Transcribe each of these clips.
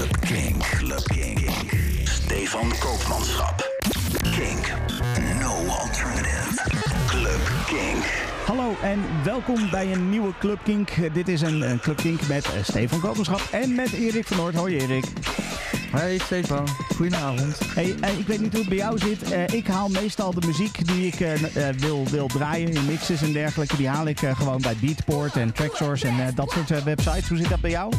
Club Kink. Club Kink. Stefan Koopmanschap. Kink. No alternative. Club Kink. Hallo en welkom bij een nieuwe Club Kink. Eh, Dit is een, een Club Kink met eh, Stefan Kopenschap en met Erik van Noord. Hoi Erik. Hey Stefan, goedenavond. Hey, eh, ik weet niet hoe het bij jou zit. Eh, ik haal meestal de muziek die ik eh, eh, wil, wil draaien in mixes en dergelijke. Die haal ik eh, gewoon bij Beatport en Tracksource en eh, dat soort eh, websites. Hoe zit dat bij jou?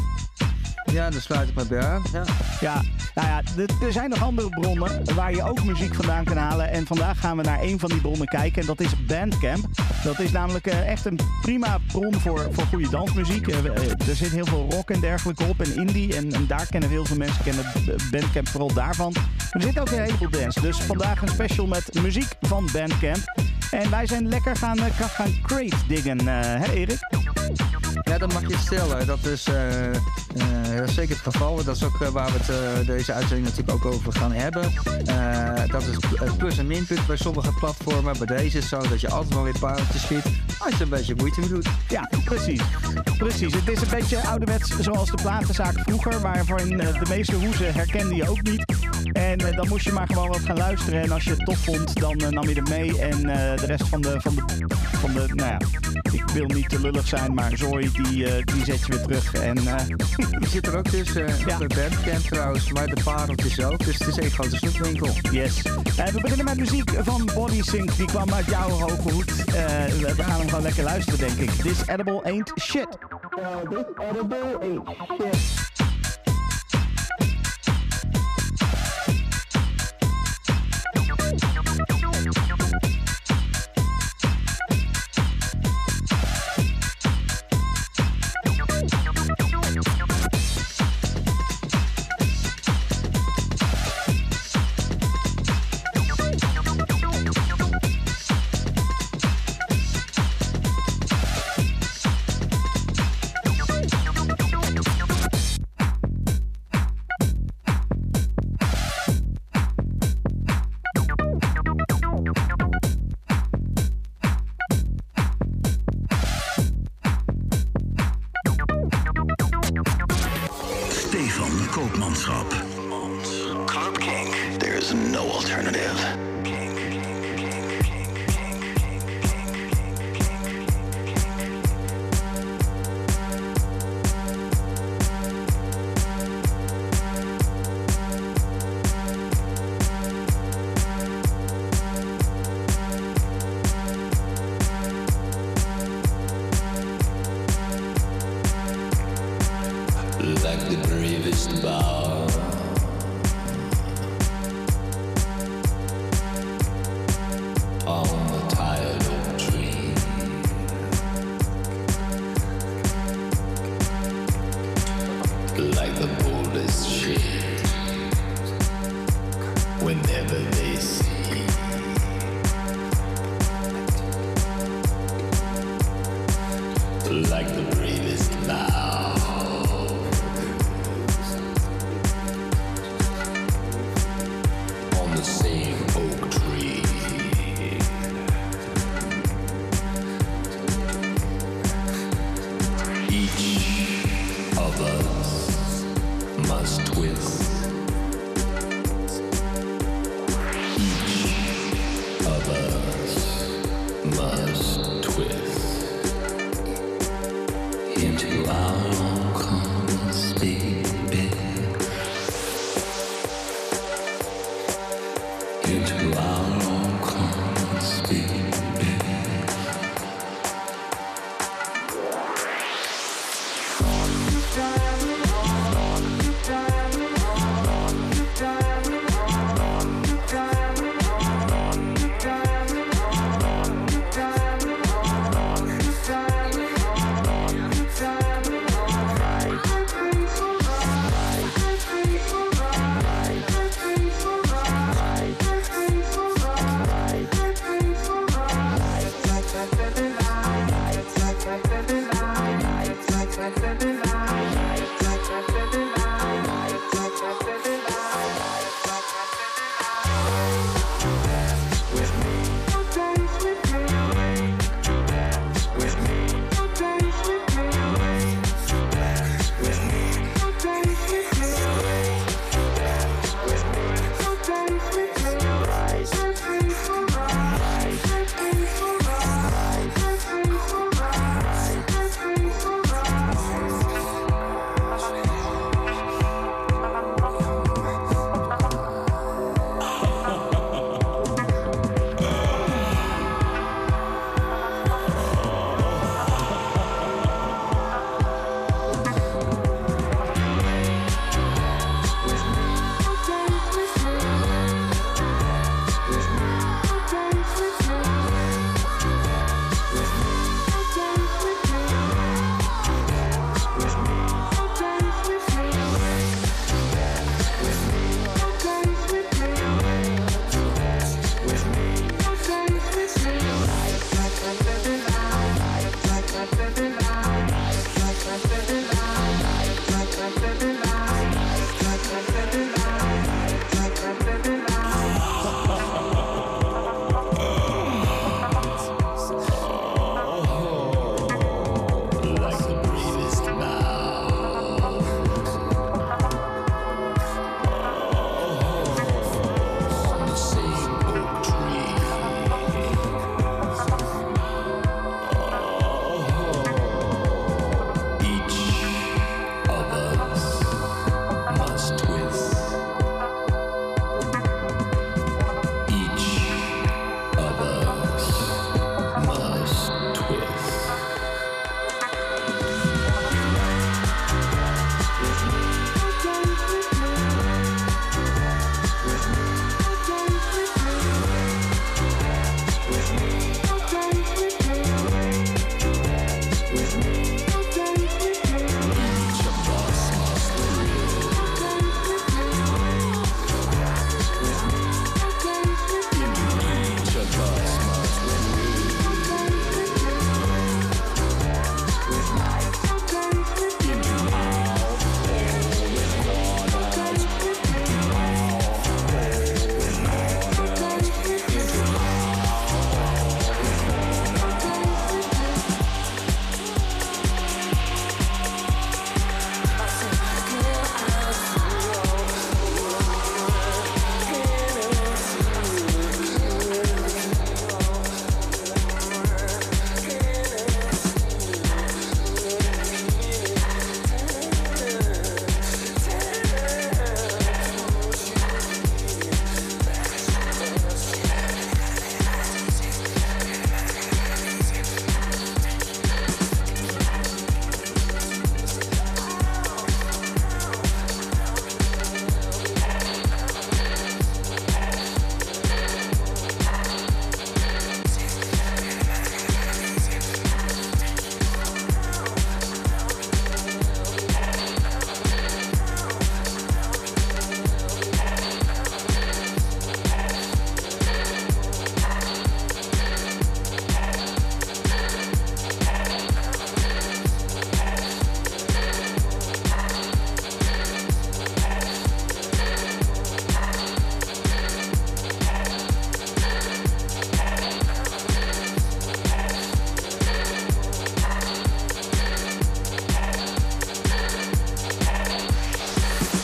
Ja, dan sluit ik me bij aan. Ja. Ja, nou ja, er zijn nog andere bronnen waar je ook muziek vandaan kan halen. En vandaag gaan we naar een van die bronnen kijken. En dat is Bandcamp. Dat is namelijk eh, echt een prima bron voor, voor goede dansmuziek. Eh, eh, er zit heel veel rock en dergelijke op en indie. En, en daar kennen heel veel mensen kennen Bandcamp vooral daarvan. Er zit ook een heleboel dance. Dus vandaag een special met muziek van Bandcamp. En wij zijn lekker gaan, gaan crate diggen, eh, hè Erik? Ja, dat mag je stellen. Dat is, eh, eh, dat is zeker het geval. Dat is ook eh, waar we het deze uitzending natuurlijk ook over gaan hebben. Dat is het plus- en minpunt bij sommige platformen. Bij deze is zo dat je altijd wel weer pareltjes schiet als je een beetje moeite mee doet. Ja, precies. Precies. Het is een beetje ouderwets zoals de platenzaak vroeger, waarvan de meeste hoezen herkende je ook niet. En dan moest je maar gewoon wat gaan luisteren. En als je het tof vond, dan nam je er mee. En de rest van de, van, de, van de, nou ja, ik wil niet te lullig zijn, maar zooi, die, eh, die zet je weer terug. En eh, Die zit er ook tussen. eh, Ja. Bij Bandcamp trouwens, maar de pareltjes ook. Dus het is één grote snoepwinkel. yes. Eh, we beginnen met muziek van Body Sync. Die kwam uit jouw hoge hoed. Eh, we we gaan hem gewoon lekker luisteren, denk ik. This edible ain't shit. this edible ain't shit.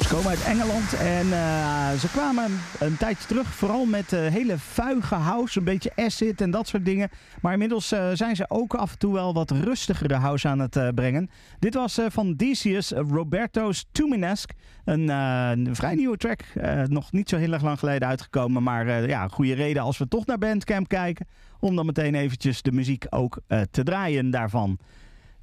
Komen uit Engeland. En uh, ze kwamen een tijdje terug vooral met uh, hele vuige house, een beetje acid en dat soort dingen. Maar inmiddels uh, zijn ze ook af en toe wel wat rustigere house aan het brengen. Dit was van Decius Roberto's Tuminesque. Een, een, vrij nieuwe track. nog niet zo heel erg lang geleden uitgekomen. Maar ja, goede reden als we toch naar Bandcamp kijken. Om dan meteen eventjes de muziek ook te draaien daarvan.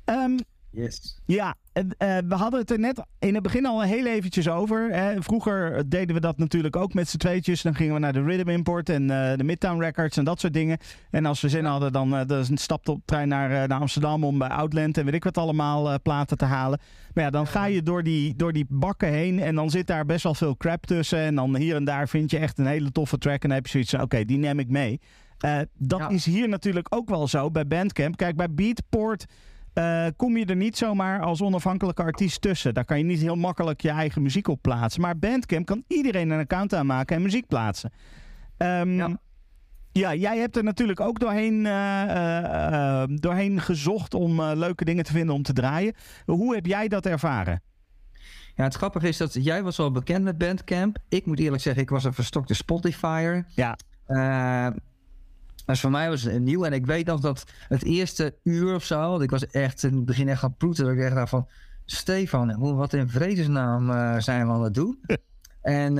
Um, Yes. Ja, uh, we hadden het er net in het begin al heel eventjes over. Hè. Vroeger deden we dat natuurlijk ook met z'n tweetjes. Dan gingen we naar de Rhythm Import en uh, de Midtown Records en dat soort dingen. En als we zin hadden, dan, uh, dan stapte op trein naar, naar Amsterdam om bij Outland en weet ik wat allemaal platen te halen. Maar ja, dan ga je door die, door die bakken heen en dan zit daar best wel veel crap tussen. En dan hier en daar vind je echt een hele toffe track en dan heb je zoiets van, oké, die neem ik mee. dat ja. is hier natuurlijk ook wel zo bij Bandcamp. Kijk, bij Beatport uh, kom je er niet zomaar als onafhankelijke artiest tussen. Daar kan je niet heel makkelijk je eigen muziek op plaatsen. Maar Bandcamp kan iedereen een account aanmaken en muziek plaatsen. Um, ja. ja. jij hebt er natuurlijk ook doorheen, uh, uh, doorheen gezocht om leuke dingen te vinden om te draaien. Hoe heb jij dat ervaren? Ja, het grappige is dat jij was al bekend met Bandcamp. Ik moet eerlijk zeggen, ik was een verstokte Spotifyer. Ja. Dus voor mij was het nieuw. En ik weet nog dat het eerste uur of zo, want ik was echt in het begin echt gaan proeten. Dat ik echt dacht van, Stefan, wat in vredesnaam uh, zijn we aan het doen? en, uh,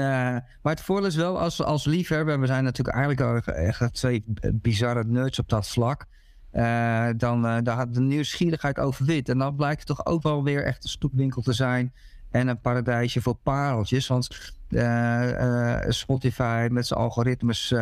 maar het voordeel is wel, als, als liefhebber, we zijn natuurlijk eigenlijk echt twee bizarre nerds op dat vlak. Uh, dan daar had de nieuwsgierigheid overwit. En dan blijkt het toch ook wel weer echt een stoepwinkel te zijn. En een paradijsje voor pareltjes. Want Spotify met zijn algoritmes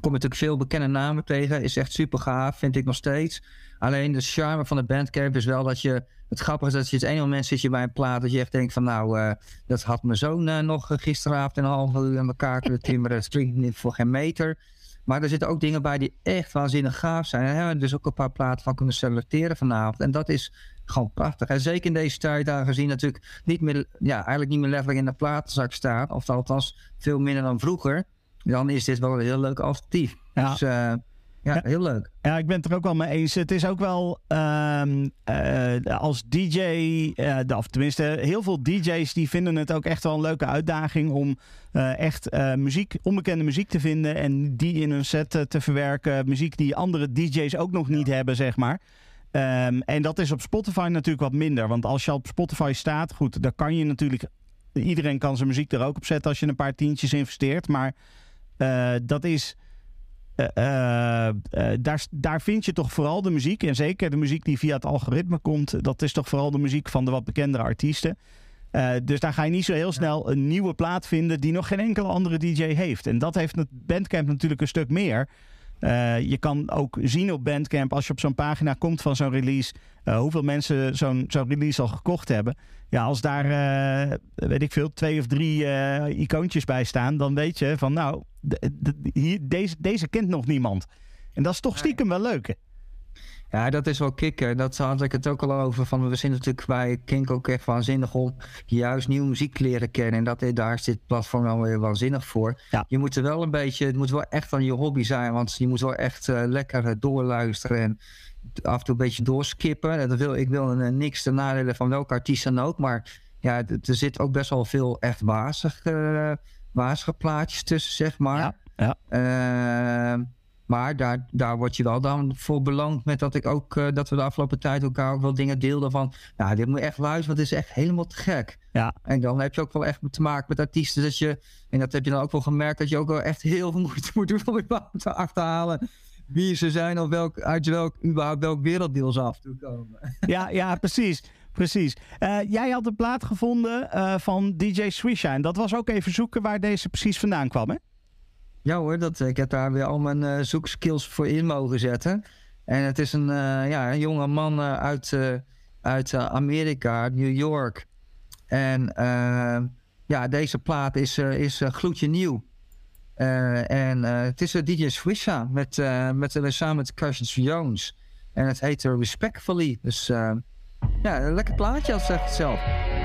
kom je natuurlijk veel bekende namen tegen. Is echt super gaaf, vind ik nog steeds. Alleen de charme van de bandcamp is wel dat je... Het grappige is dat je het ene moment zit je bij een plaat... dat je echt denkt van nou, uh, dat had mijn zoon uh, nog gisteravond... en een half uur aan elkaar kunnen timmeren. Dat klinkt niet voor geen meter. Maar er zitten ook dingen bij die echt waanzinnig gaaf zijn. En hebben we dus ook een paar platen van kunnen selecteren vanavond. En dat is gewoon prachtig. En zeker in deze tijd, aangezien natuurlijk niet meer... ja, eigenlijk niet meer letterlijk in de platenzak staat... of althans veel minder dan vroeger dan is dit wel een heel leuk alternatief. Ja. Dus uh, ja, heel leuk. Ja, ik ben het er ook wel mee eens. Het is ook wel um, uh, als DJ, uh, of tenminste heel veel DJ's die vinden het ook echt wel een leuke uitdaging om echt muziek, onbekende muziek te vinden en die in hun set te verwerken. Muziek die andere DJ's ook nog niet hebben, zeg maar. Um, en dat is op Spotify natuurlijk wat minder. Want als je op Spotify staat, goed, dan kan je natuurlijk. Iedereen kan zijn muziek er ook op zetten als je een paar tientjes investeert. Maar uh, dat is. Uh, uh, daar, daar vind je toch vooral de muziek. En zeker de muziek die via het algoritme komt. Dat is toch vooral de muziek van de wat bekendere artiesten. dus daar ga je niet zo heel snel een nieuwe plaat vinden. die nog geen enkele andere DJ heeft. En dat heeft Bandcamp natuurlijk een stuk meer. Je kan ook zien op Bandcamp, als je op zo'n pagina komt van zo'n release, uh, hoeveel mensen zo'n zo'n release al gekocht hebben. Ja, als daar, uh, weet ik veel, twee of drie icoontjes bij staan, dan weet je van nou, hier, deze, deze kent nog niemand. En dat is toch stiekem wel leuk. Hè? Ja, dat is wel kicken. Dat had ik het ook al over. Van, we zijn natuurlijk bij Kink ook echt waanzinnig om juist nieuwe muziek leren kennen. En dat, daar is dit platform wel weer waanzinnig voor. Ja. Je moet er wel een beetje, het moet wel echt van je hobby zijn. Want je moet wel echt uh, lekker doorluisteren en af en toe een beetje doorskippen. Dat wil, ik wil uh, niks ten nadele van welke artiest dan ook. Maar ja, er zit ook best wel veel echt wazige, wazige plaatjes tussen, zeg maar. Ja. ja. Ehm, maar daar, daar word je wel dan voor beloond met dat ik ook uh, dat we de afgelopen tijd elkaar ook wel dingen deelden van. Nou, dit moet je echt luisteren, want het is echt helemaal te gek. Ja. En dan heb je ook wel echt te maken met artiesten. Dat je, en dat heb je dan ook wel gemerkt, dat je ook wel echt heel veel moeite moet doen om überhaupt te achterhalen wie ze zijn of welk, uit welk, überhaupt welk werelddeel ze af toe komen. Ja, ja precies. Precies. Uh, jij had een plaat gevonden uh, van DJ Swisha. En dat was ook even zoeken waar deze precies vandaan kwam, hè? Ja hoor, dat, ik heb daar weer al mijn uh, zoekskills voor in mogen zetten. En het is een, ja, een jonge man uit, uit Amerika, New York. En ja, deze plaat is, is gloedje nieuw. En het is DJ Swisha met, met, samen met Carson Jones. En het heet Respectfully. Dus ja, een lekker plaatje als zegt het zelf.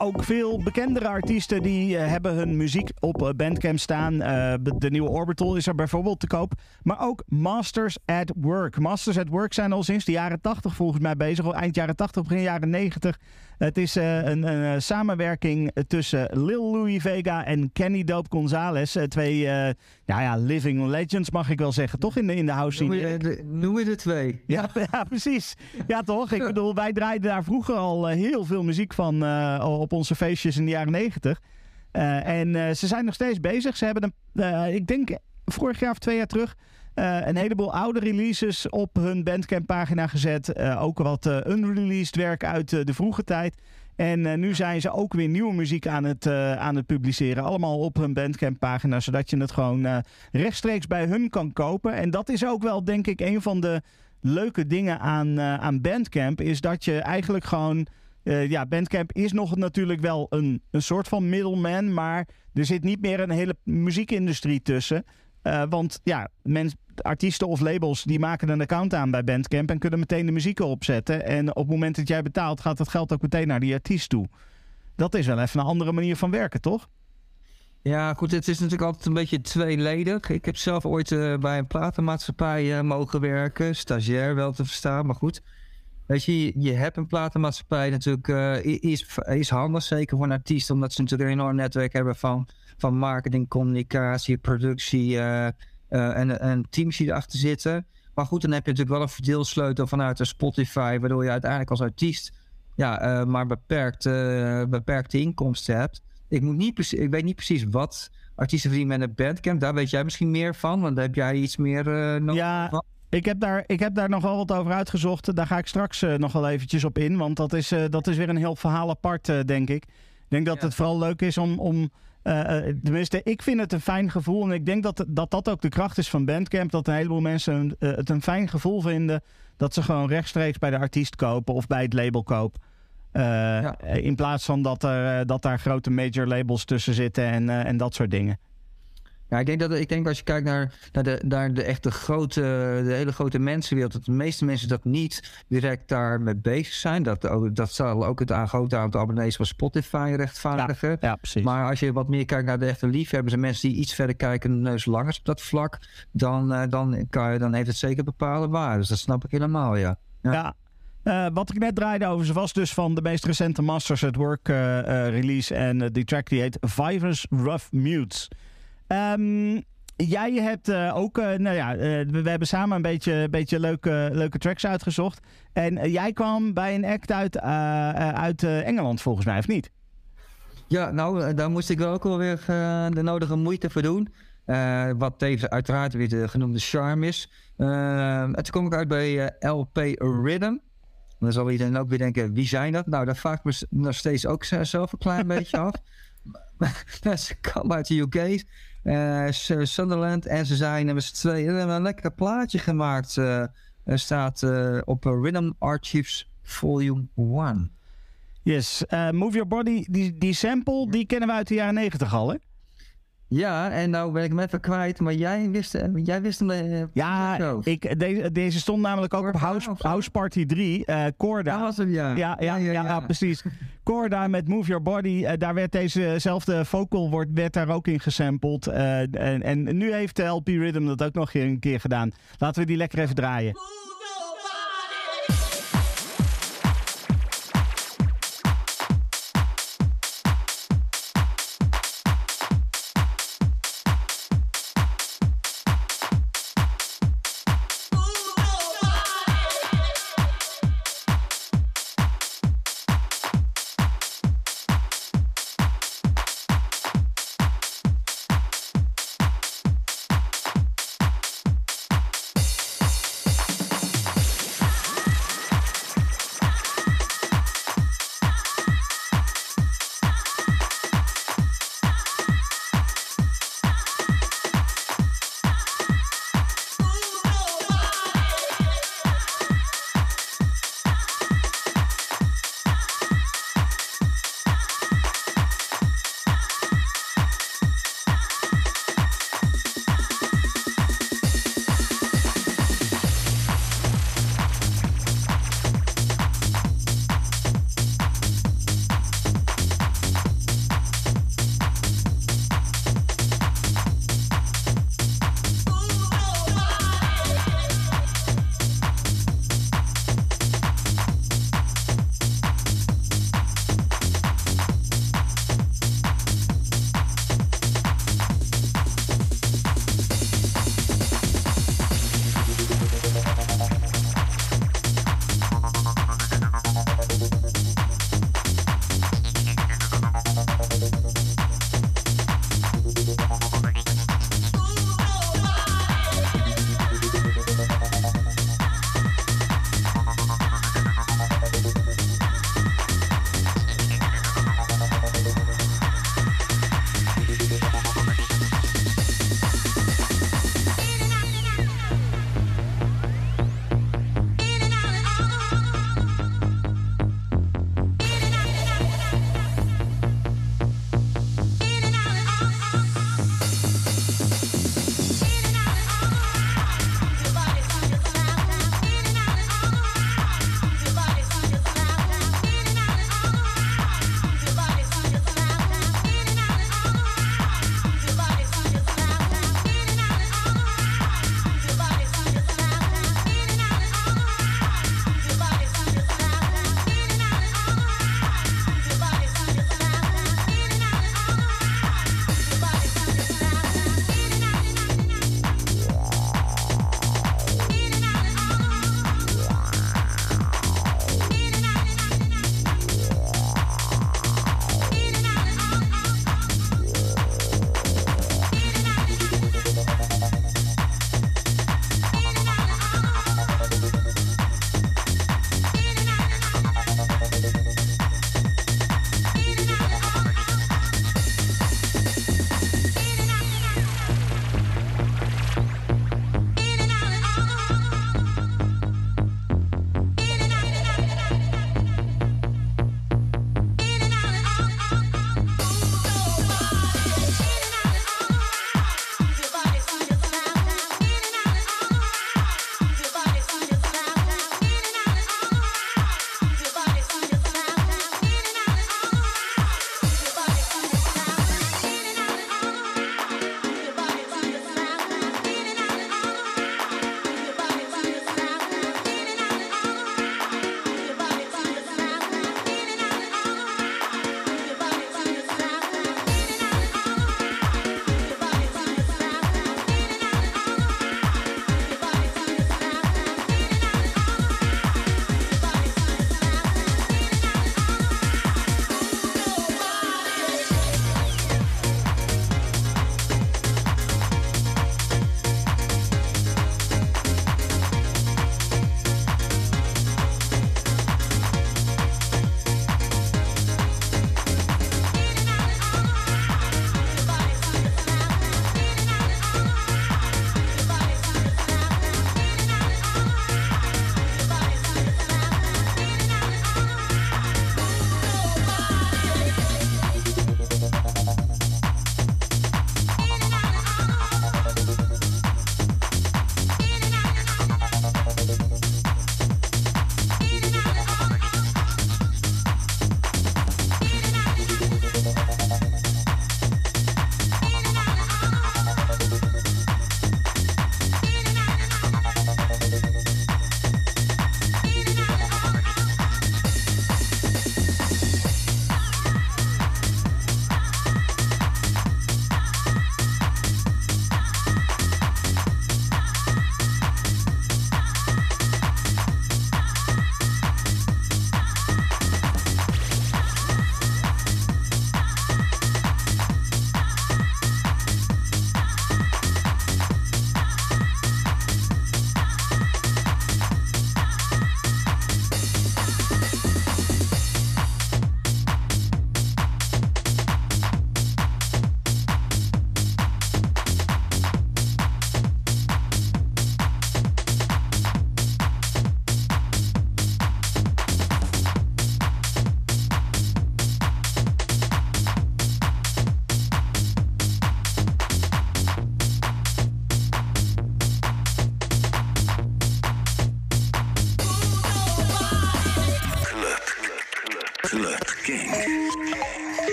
Ook veel bekendere artiesten die eh, hebben hun muziek op eh, Bandcamp staan. Eh, de nieuwe Orbital is er bijvoorbeeld te koop. Maar ook Masters at Work. Masters at Work zijn al sinds de jaren 80 volgens mij bezig. Al eind jaren 80, begin jaren 90. Het is een, een, samenwerking tussen Lil Louis Vega en Kenny Dope Gonzalez. twee ja, ja, living legends mag ik wel zeggen. Toch in de, in de house scene. Noem je de twee? Ja, ja, precies. Ja, toch? Ik bedoel, wij draaiden daar vroeger al heel veel muziek van op onze feestjes in de jaren 90. Uh, en uh, ze zijn nog steeds bezig. Ze hebben, een, uh, ik denk, vorig jaar of twee jaar terug eh, een heleboel oude releases op hun Bandcamp pagina gezet. Eh, ook wat uh, unreleased werk uit de vroege tijd. En nu zijn ze ook weer nieuwe muziek aan het, aan het publiceren. Allemaal op hun Bandcamp pagina. Zodat je het gewoon rechtstreeks bij hun kan kopen. En dat is ook wel denk ik een van de leuke dingen aan, aan Bandcamp. Is dat je eigenlijk gewoon... ja, Bandcamp is nog natuurlijk wel een, een soort van middleman. Maar er zit niet meer een hele muziekindustrie tussen. Uh, want ja, artiesten of labels die maken een account aan bij Bandcamp en kunnen meteen de muziek opzetten. En op het moment dat jij betaalt, gaat dat geld ook meteen naar die artiest toe. Dat is wel even een andere manier van werken, toch? Ja, goed, het is natuurlijk altijd een beetje tweeledig. Ik heb zelf ooit uh, bij een platenmaatschappij mogen werken, stagiair wel te verstaan, maar goed. Weet je, je hebt een platenmaatschappij natuurlijk, is, is handig, zeker voor een artiest, omdat ze natuurlijk een enorm netwerk hebben van van marketing, communicatie, productie uh, uh, en, en teams die erachter zitten. Maar goed, dan heb je natuurlijk wel een verdeelsleutel vanuit de Spotify, waardoor je uiteindelijk als artiest ja, uh, maar beperkt, beperkte inkomsten hebt. Ik, moet niet, ik weet niet precies wat artiesten verdienen met een bandcamp. Daar weet jij misschien meer van, want daar heb jij iets meer nodig ja. van. Ik heb, daar, ik heb daar nogal wat over uitgezocht. Daar ga ik straks uh, nog wel eventjes op in. Want dat is, uh, dat is weer een heel verhaal apart, uh, denk ik. Ik denk dat ja. het vooral leuk is om, om tenminste, ik vind het een fijn gevoel. En ik denk dat, dat dat ook de kracht is van Bandcamp. Dat een heleboel mensen het een fijn gevoel vinden. Dat ze gewoon rechtstreeks bij de artiest kopen of bij het label kopen. Ja. In plaats van dat, er, dat daar grote major labels tussen zitten en, en dat soort dingen. Ja, ik denk dat ik denk als je kijkt naar, naar, de, naar de echte grote, de hele grote mensenwereld, dat de meeste mensen dat niet direct daarmee bezig zijn. Dat, dat zal ook het grote aantal abonnees van Spotify rechtvaardigen. Ja, ja, precies. Maar als je wat meer kijkt naar de echte liefhebbers en mensen die iets verder kijken, neus langer op dat vlak, dan, uh, dan, kan je, dan heeft het zeker bepaalde waarde. Dus dat snap ik helemaal, ja. Ja. ja. Uh, wat ik net draaide over ze was dus van de meest recente Masters at Work uh, release. En die track die heet Virus Rough Mutes. Um, jij hebt uh, ook, uh, nou ja, uh, we, we, hebben samen een beetje, beetje leuke, leuke tracks uitgezocht. En jij kwam bij een act uit, uit Engeland volgens mij, of niet? Ja, nou, daar moest ik wel ook alweer de nodige moeite voor doen. wat tevens uiteraard weer de genoemde charme is. en toen kom ik uit bij LP Rhythm. Dan zal iedereen ook weer denken, wie zijn dat? Nou, dat vraag ik me nog steeds ook zelf een klein beetje af. Ze komen uit de UK Sunderland. En ze zijn met z'n tweeën hebben een lekker plaatje gemaakt. Uh, staat uh, op Rhythm Archives Volume 1. Yes, Move Your Body, die, die sample, die kennen we uit de jaren 90 al, hè? Ja, en nou ben ik hem even kwijt, maar jij wist, jij wist hem. Uh, ja, ik, deze, deze stond namelijk ook op House, House Party 3. Uh, Corda. Dat was hem, ja. Ja, ja, ja, ja, ja precies. Corda met Move Your Body. Uh, daar werd dezezelfde vocal wordt, werd daar ook in gesampled. En, en nu heeft de LP Rhythm dat ook nog een keer gedaan. Laten we die lekker even draaien.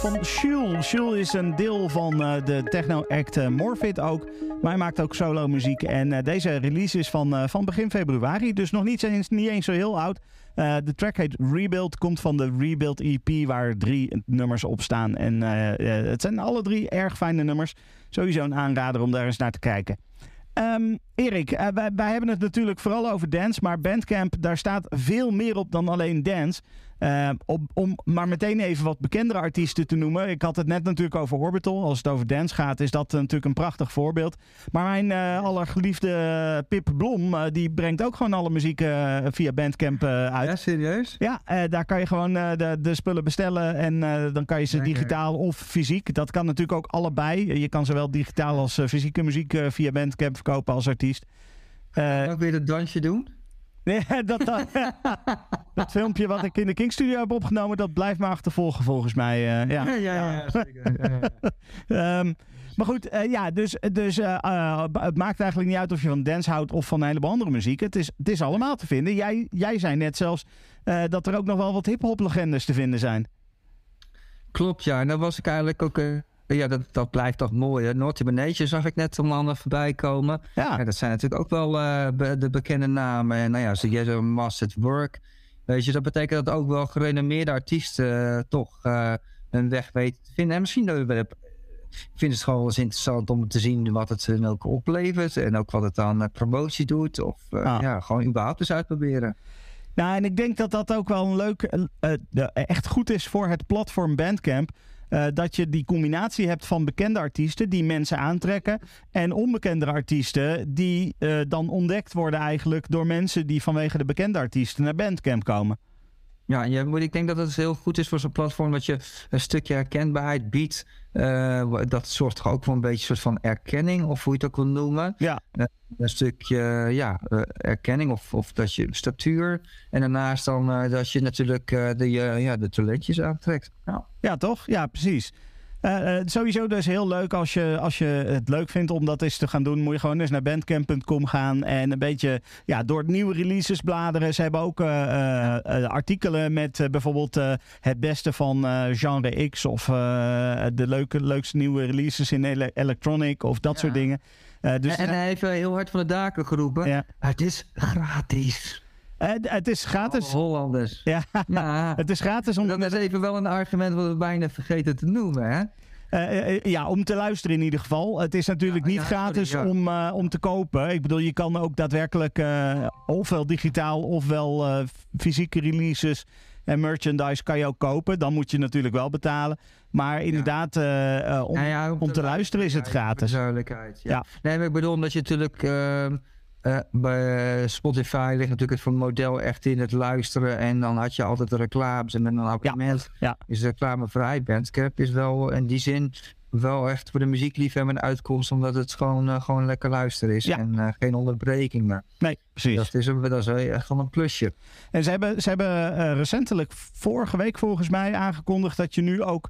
Van Shul. Shul is een deel van uh, de techno-act uh, Morfit ook. Maar hij maakt ook solo muziek. En uh, deze release is van, van begin februari. Dus nog niet eens, niet eens zo heel oud. de track heet Rebuild. Komt van de Rebuild EP waar drie nummers op staan. En het zijn alle drie erg fijne nummers. Sowieso een aanrader om daar eens naar te kijken. Um, Erik, wij, wij, hebben het natuurlijk vooral over dance, maar Bandcamp, daar staat veel meer op dan alleen dance. Uh, om maar meteen even wat bekendere artiesten te noemen. Ik had het net natuurlijk over Orbital. Als het over dance gaat, is dat natuurlijk een prachtig voorbeeld. Maar mijn uh, allergeliefde Pip Blom, uh, die brengt ook gewoon alle muziek via Bandcamp uit. Ja, serieus? Ja, daar kan je gewoon de, de, spullen bestellen en dan kan je ze digitaal of fysiek. Dat kan natuurlijk ook allebei. Je kan zowel digitaal als fysieke muziek via Bandcamp verkopen als artiest. Uh, ook weer het dansje doen? Nee, dat, dat, dat, filmpje wat ik in de King Studio heb opgenomen, dat blijft me achtervolgen volgens mij. Uh, ja. Ja, ja, ja, zeker. um, maar goed, uh, ja, dus, dus uh, het maakt eigenlijk niet uit of je van dance houdt of van een heleboel andere muziek. Het is, het is allemaal te vinden. Jij, jij zei net zelfs dat er ook nog wel wat hip-hop legendes te vinden zijn. Klopt, ja. En dan was ik eigenlijk ook ja, dat, dat blijft toch mooi. Hè? Naughty Benetje zag ik net om anderen voorbij komen. Ja. dat zijn natuurlijk ook wel uh, de bekende namen. En nou ja, ze Yes Must at Work. Weet je, dat betekent dat ook wel gerenommeerde artiesten uh, toch uh, hun weg weten te vinden. En misschien dat we ik vind het gewoon wel eens interessant om te zien wat het hun ook oplevert. En ook wat het aan promotie doet. Of ah. ja, gewoon überhaupt eens uitproberen. Nou, en ik denk dat dat ook wel een leuk, echt goed is voor het platform Bandcamp. Uh, dat je die combinatie hebt van bekende artiesten die mensen aantrekken. En onbekende artiesten die uh, dan ontdekt worden eigenlijk door mensen die vanwege de bekende artiesten naar Bandcamp komen. Ja, je moet, ik denk dat het heel goed is voor zo'n platform dat je een stukje herkenbaarheid biedt. Uh, dat zorgt toch ook voor een beetje een soort van erkenning, of hoe je het ook wil noemen. Ja. Uh, een stukje ja, uh, erkenning of, of dat je statuur. En daarnaast dan dat je natuurlijk de, ja, de talentjes aantrekt. Ja, toch? Ja, precies. Uh, sowieso dus heel leuk als je, als je het leuk vindt om dat eens te gaan doen. Moet je gewoon eens naar bandcamp.com gaan en een beetje ja, door het nieuwe releases bladeren. Ze hebben ook uh, artikelen met bijvoorbeeld het beste van genre X of de leuke, leukste nieuwe releases in ele electronic of dat soort dingen. dus en, hij heeft heel hard van de daken geroepen. Ja. Het is gratis. Uh, het is gratis. Oh, Hollanders. Ja, ja, het is gratis. Om... Dat is even wel een argument wat we bijna vergeten te noemen, hè? Uh, ja, om te luisteren in ieder geval. Het is natuurlijk niet gratis om, uh, om te kopen. Ik bedoel, je kan ook daadwerkelijk ofwel digitaal ofwel fysieke releases en merchandise kan je ook kopen. Dan moet je natuurlijk wel betalen. Maar inderdaad, om, om, te, luisteren is het gratis. Ja. Nee, maar ik bedoel omdat je natuurlijk ehm, uh, bij Spotify ligt natuurlijk het model echt in het luisteren. En dan had je altijd de reclames. En met een abonnement ja, ja. is reclamevrij. Bandcamp is wel in die zin wel echt voor de muziekliefhebber een uitkomst. Omdat het gewoon, uh, gewoon lekker luisteren is. En uh, geen onderbreking meer. Nee, precies. Dat is, dat is echt wel een plusje. En ze hebben, ze hebben recentelijk vorige week volgens mij aangekondigd dat je nu ook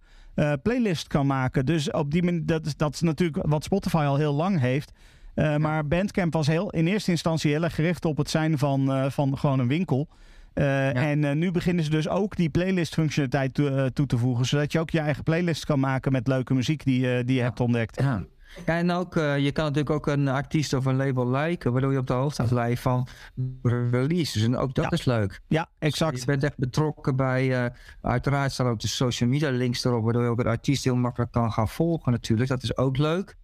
playlist kan maken. Dus op die manier, dat dat is natuurlijk wat Spotify al heel lang heeft. Uh, maar Bandcamp was heel, in eerste instantie heel erg gericht op het zijn van, uh, van gewoon een winkel. Uh, En nu beginnen ze dus ook die playlist functionaliteit toe, toe, te voegen. Zodat je ook je eigen playlist kan maken met leuke muziek die, die je hebt ontdekt. Ja. Ja, en ook, je kan natuurlijk ook een artiest of een label liken, waardoor je op de hoogte blijft van releases. En ook dat is leuk. Ja, exact. Dus je bent echt betrokken bij, uiteraard staan ook de social media links erop, waardoor je ook een artiest heel makkelijk kan gaan volgen natuurlijk. Dat is ook leuk.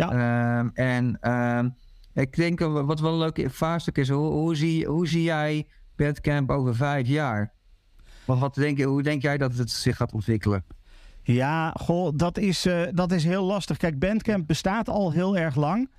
Ja. Ehm, en ehm, ik denk wat wel een leuk vraagstuk is, hoe, hoe, zie, hoe zie jij Bandcamp over vijf jaar? Wat, wat denk je, hoe denk jij dat het zich gaat ontwikkelen? Ja, goh, dat is, uh, dat is heel lastig. Kijk, Bandcamp bestaat al heel erg lang.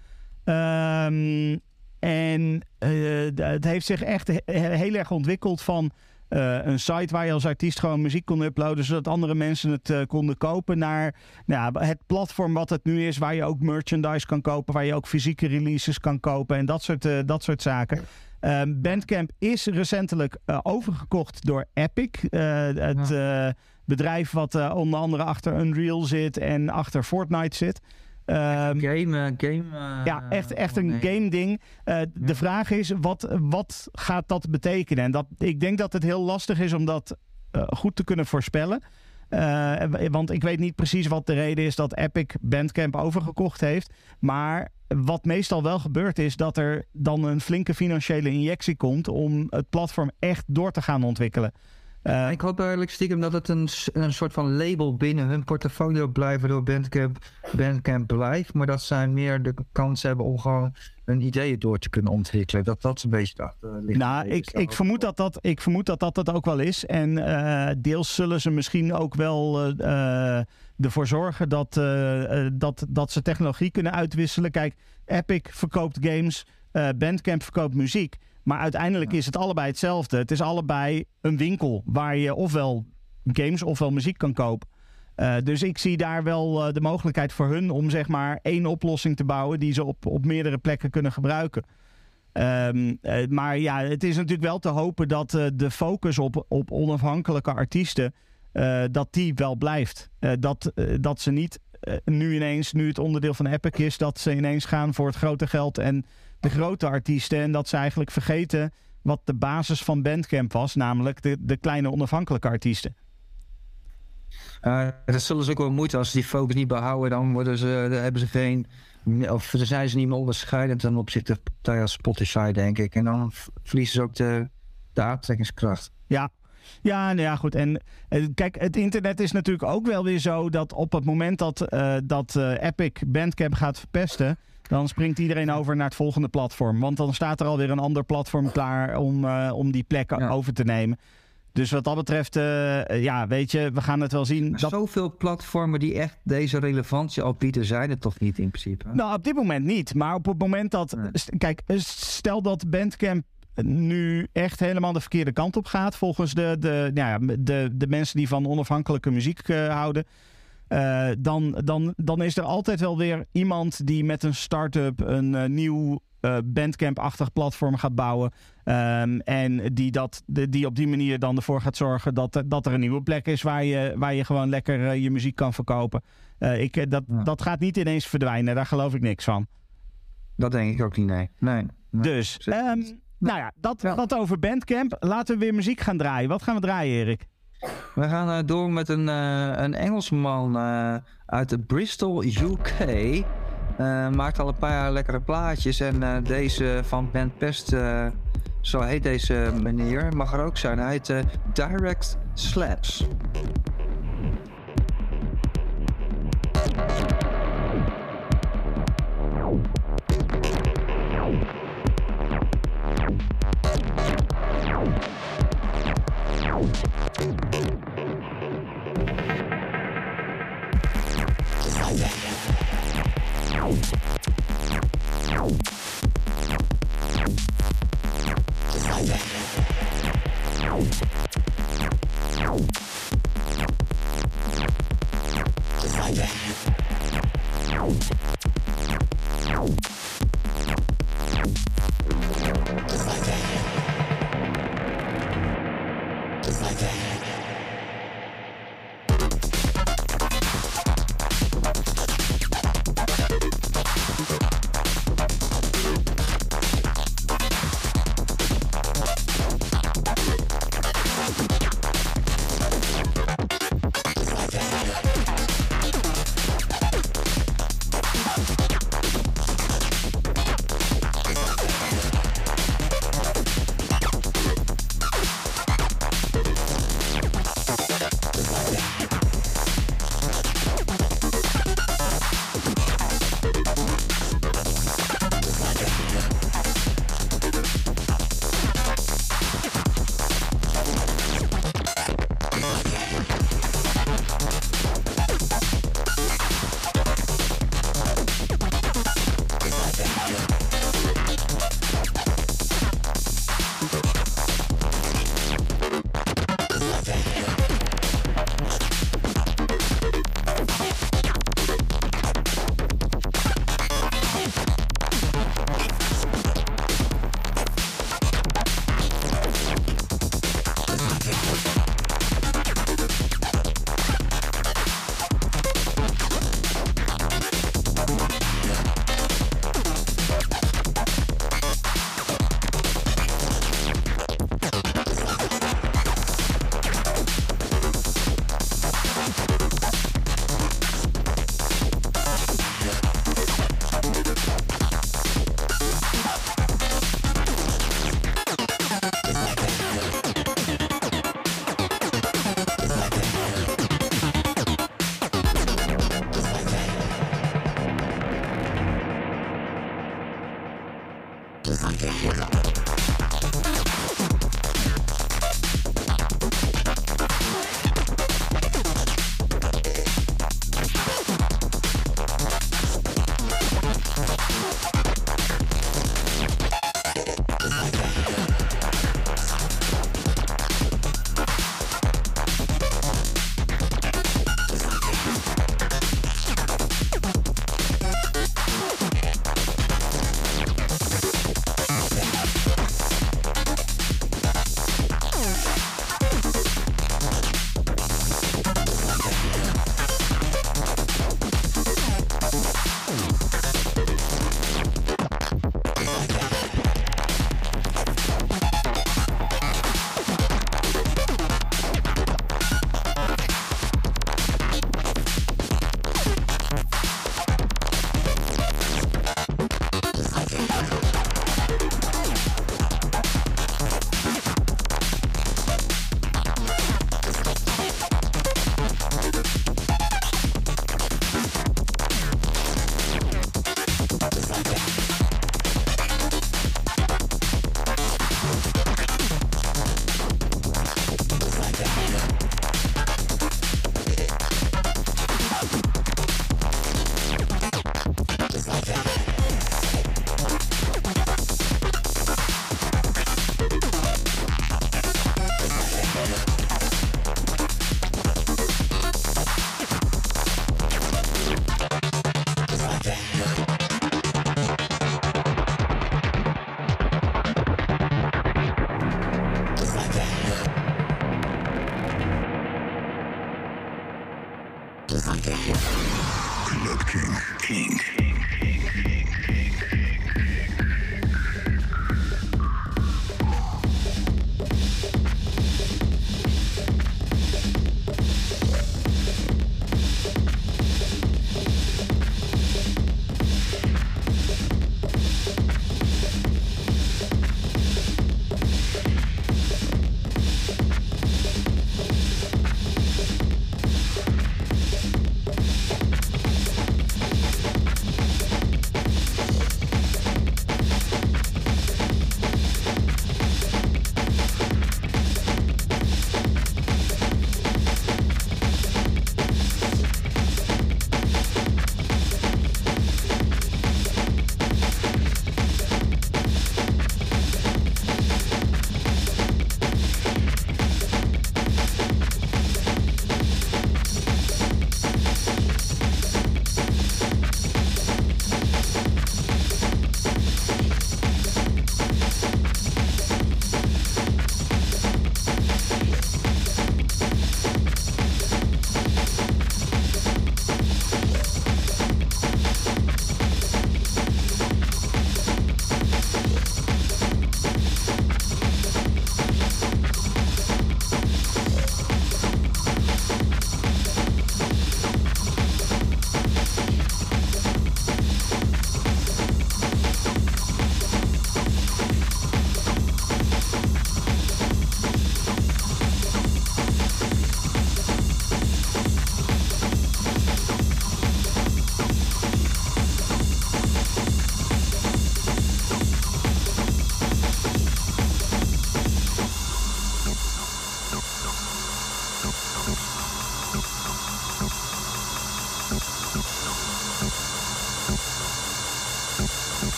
Um, en uh, het heeft zich echt heel erg ontwikkeld van uh, een site waar je als artiest gewoon muziek kon uploaden, zodat andere mensen het uh, konden kopen, naar nou ja, het platform wat het nu is, waar je ook merchandise kan kopen, waar je ook fysieke releases kan kopen en dat soort, uh, dat soort zaken. Bandcamp is recentelijk overgekocht door Epic, het bedrijf wat onder andere achter Unreal zit en achter Fortnite zit. Um, game, game. ja, echt, echt een game ding. Uh, de vraag is, wat, wat gaat dat betekenen? En dat, ik denk dat het heel lastig is om dat uh, goed te kunnen voorspellen. Eh, want ik weet niet precies wat de reden is dat Epic Bandcamp overgekocht heeft. Maar wat meestal wel gebeurt is dat er dan een flinke financiële injectie komt om het platform echt door te gaan ontwikkelen. Uh, ik hoop eigenlijk stiekem dat het een, een soort van label binnen hun portfolio blijft, door Bandcamp, Bandcamp blijft. Maar dat zij meer de kans hebben om gewoon hun ideeën door te kunnen ontwikkelen. Dat dat een beetje achter ligt. Nou, ik, ik, vermoed dat dat, ik vermoed dat dat het ook wel is. En uh, deels zullen ze misschien ook wel ervoor zorgen dat, dat, dat ze technologie kunnen uitwisselen. Kijk, Epic verkoopt games, Bandcamp verkoopt muziek. Maar uiteindelijk is het allebei hetzelfde. Het is allebei een winkel waar je ofwel games ofwel muziek kan kopen. Uh, dus ik zie daar wel uh, de mogelijkheid voor hun om zeg maar één oplossing te bouwen die ze op, op meerdere plekken kunnen gebruiken. Um, uh, maar ja, het is natuurlijk wel te hopen dat de focus op, op onafhankelijke artiesten, dat die wel blijft. dat, dat ze niet nu ineens, nu het onderdeel van Epic is, dat ze ineens gaan voor het grote geld en de grote artiesten. En dat ze eigenlijk vergeten wat de basis van Bandcamp was, namelijk de, de kleine onafhankelijke artiesten. Uh, dat zullen ze ook wel moeite als ze die focus niet behouden, dan worden ze, dan hebben ze geen, of dan zijn ze niet meer onderscheidend ten opzichte van Spotify, denk ik. En dan verliezen ze ook de, de aantrekkingskracht. Ja, ja, nou ja, goed. En uh, kijk, het internet is natuurlijk ook wel weer zo dat op het moment dat, uh, dat Epic Bandcamp gaat verpesten, dan springt iedereen over naar het volgende platform. Want dan staat er alweer een ander platform klaar om, uh, om die plek over te nemen. Dus wat dat betreft, uh, ja, weet je, we gaan het wel zien. Dat... Zoveel platformen die echt deze relevantie al bieden, zijn het toch niet in principe? Nou, op dit moment niet. Maar op het moment dat. Kijk, stel dat Bandcamp nu echt helemaal de verkeerde kant op gaat. Volgens de, de, nou ja, de, de mensen die van onafhankelijke muziek uh, houden. Uh, dan, dan, dan is er altijd wel weer iemand die met een start-up een uh, nieuw uh, Bandcamp-achtig platform gaat bouwen. Um, en die, dat, de, die op die manier dan ervoor gaat zorgen dat, dat er een nieuwe plek is waar je, waar je gewoon lekker je muziek kan verkopen. ik, dat, ja. dat gaat niet ineens verdwijnen, daar geloof ik niks van. Dat denk ik ook niet, nee. nee, nee. Dus, um, nou ja, dat, ja. dat over Bandcamp. Laten we weer muziek gaan draaien. Wat gaan we draaien, Erik? We gaan uh, door met een, uh, een Engelsman uh, uit Bristol, UK. maakt al een paar lekkere plaatjes. En deze van Ben Pest, zo heet deze meneer, mag er ook zijn. Hij heet Direct Slaps.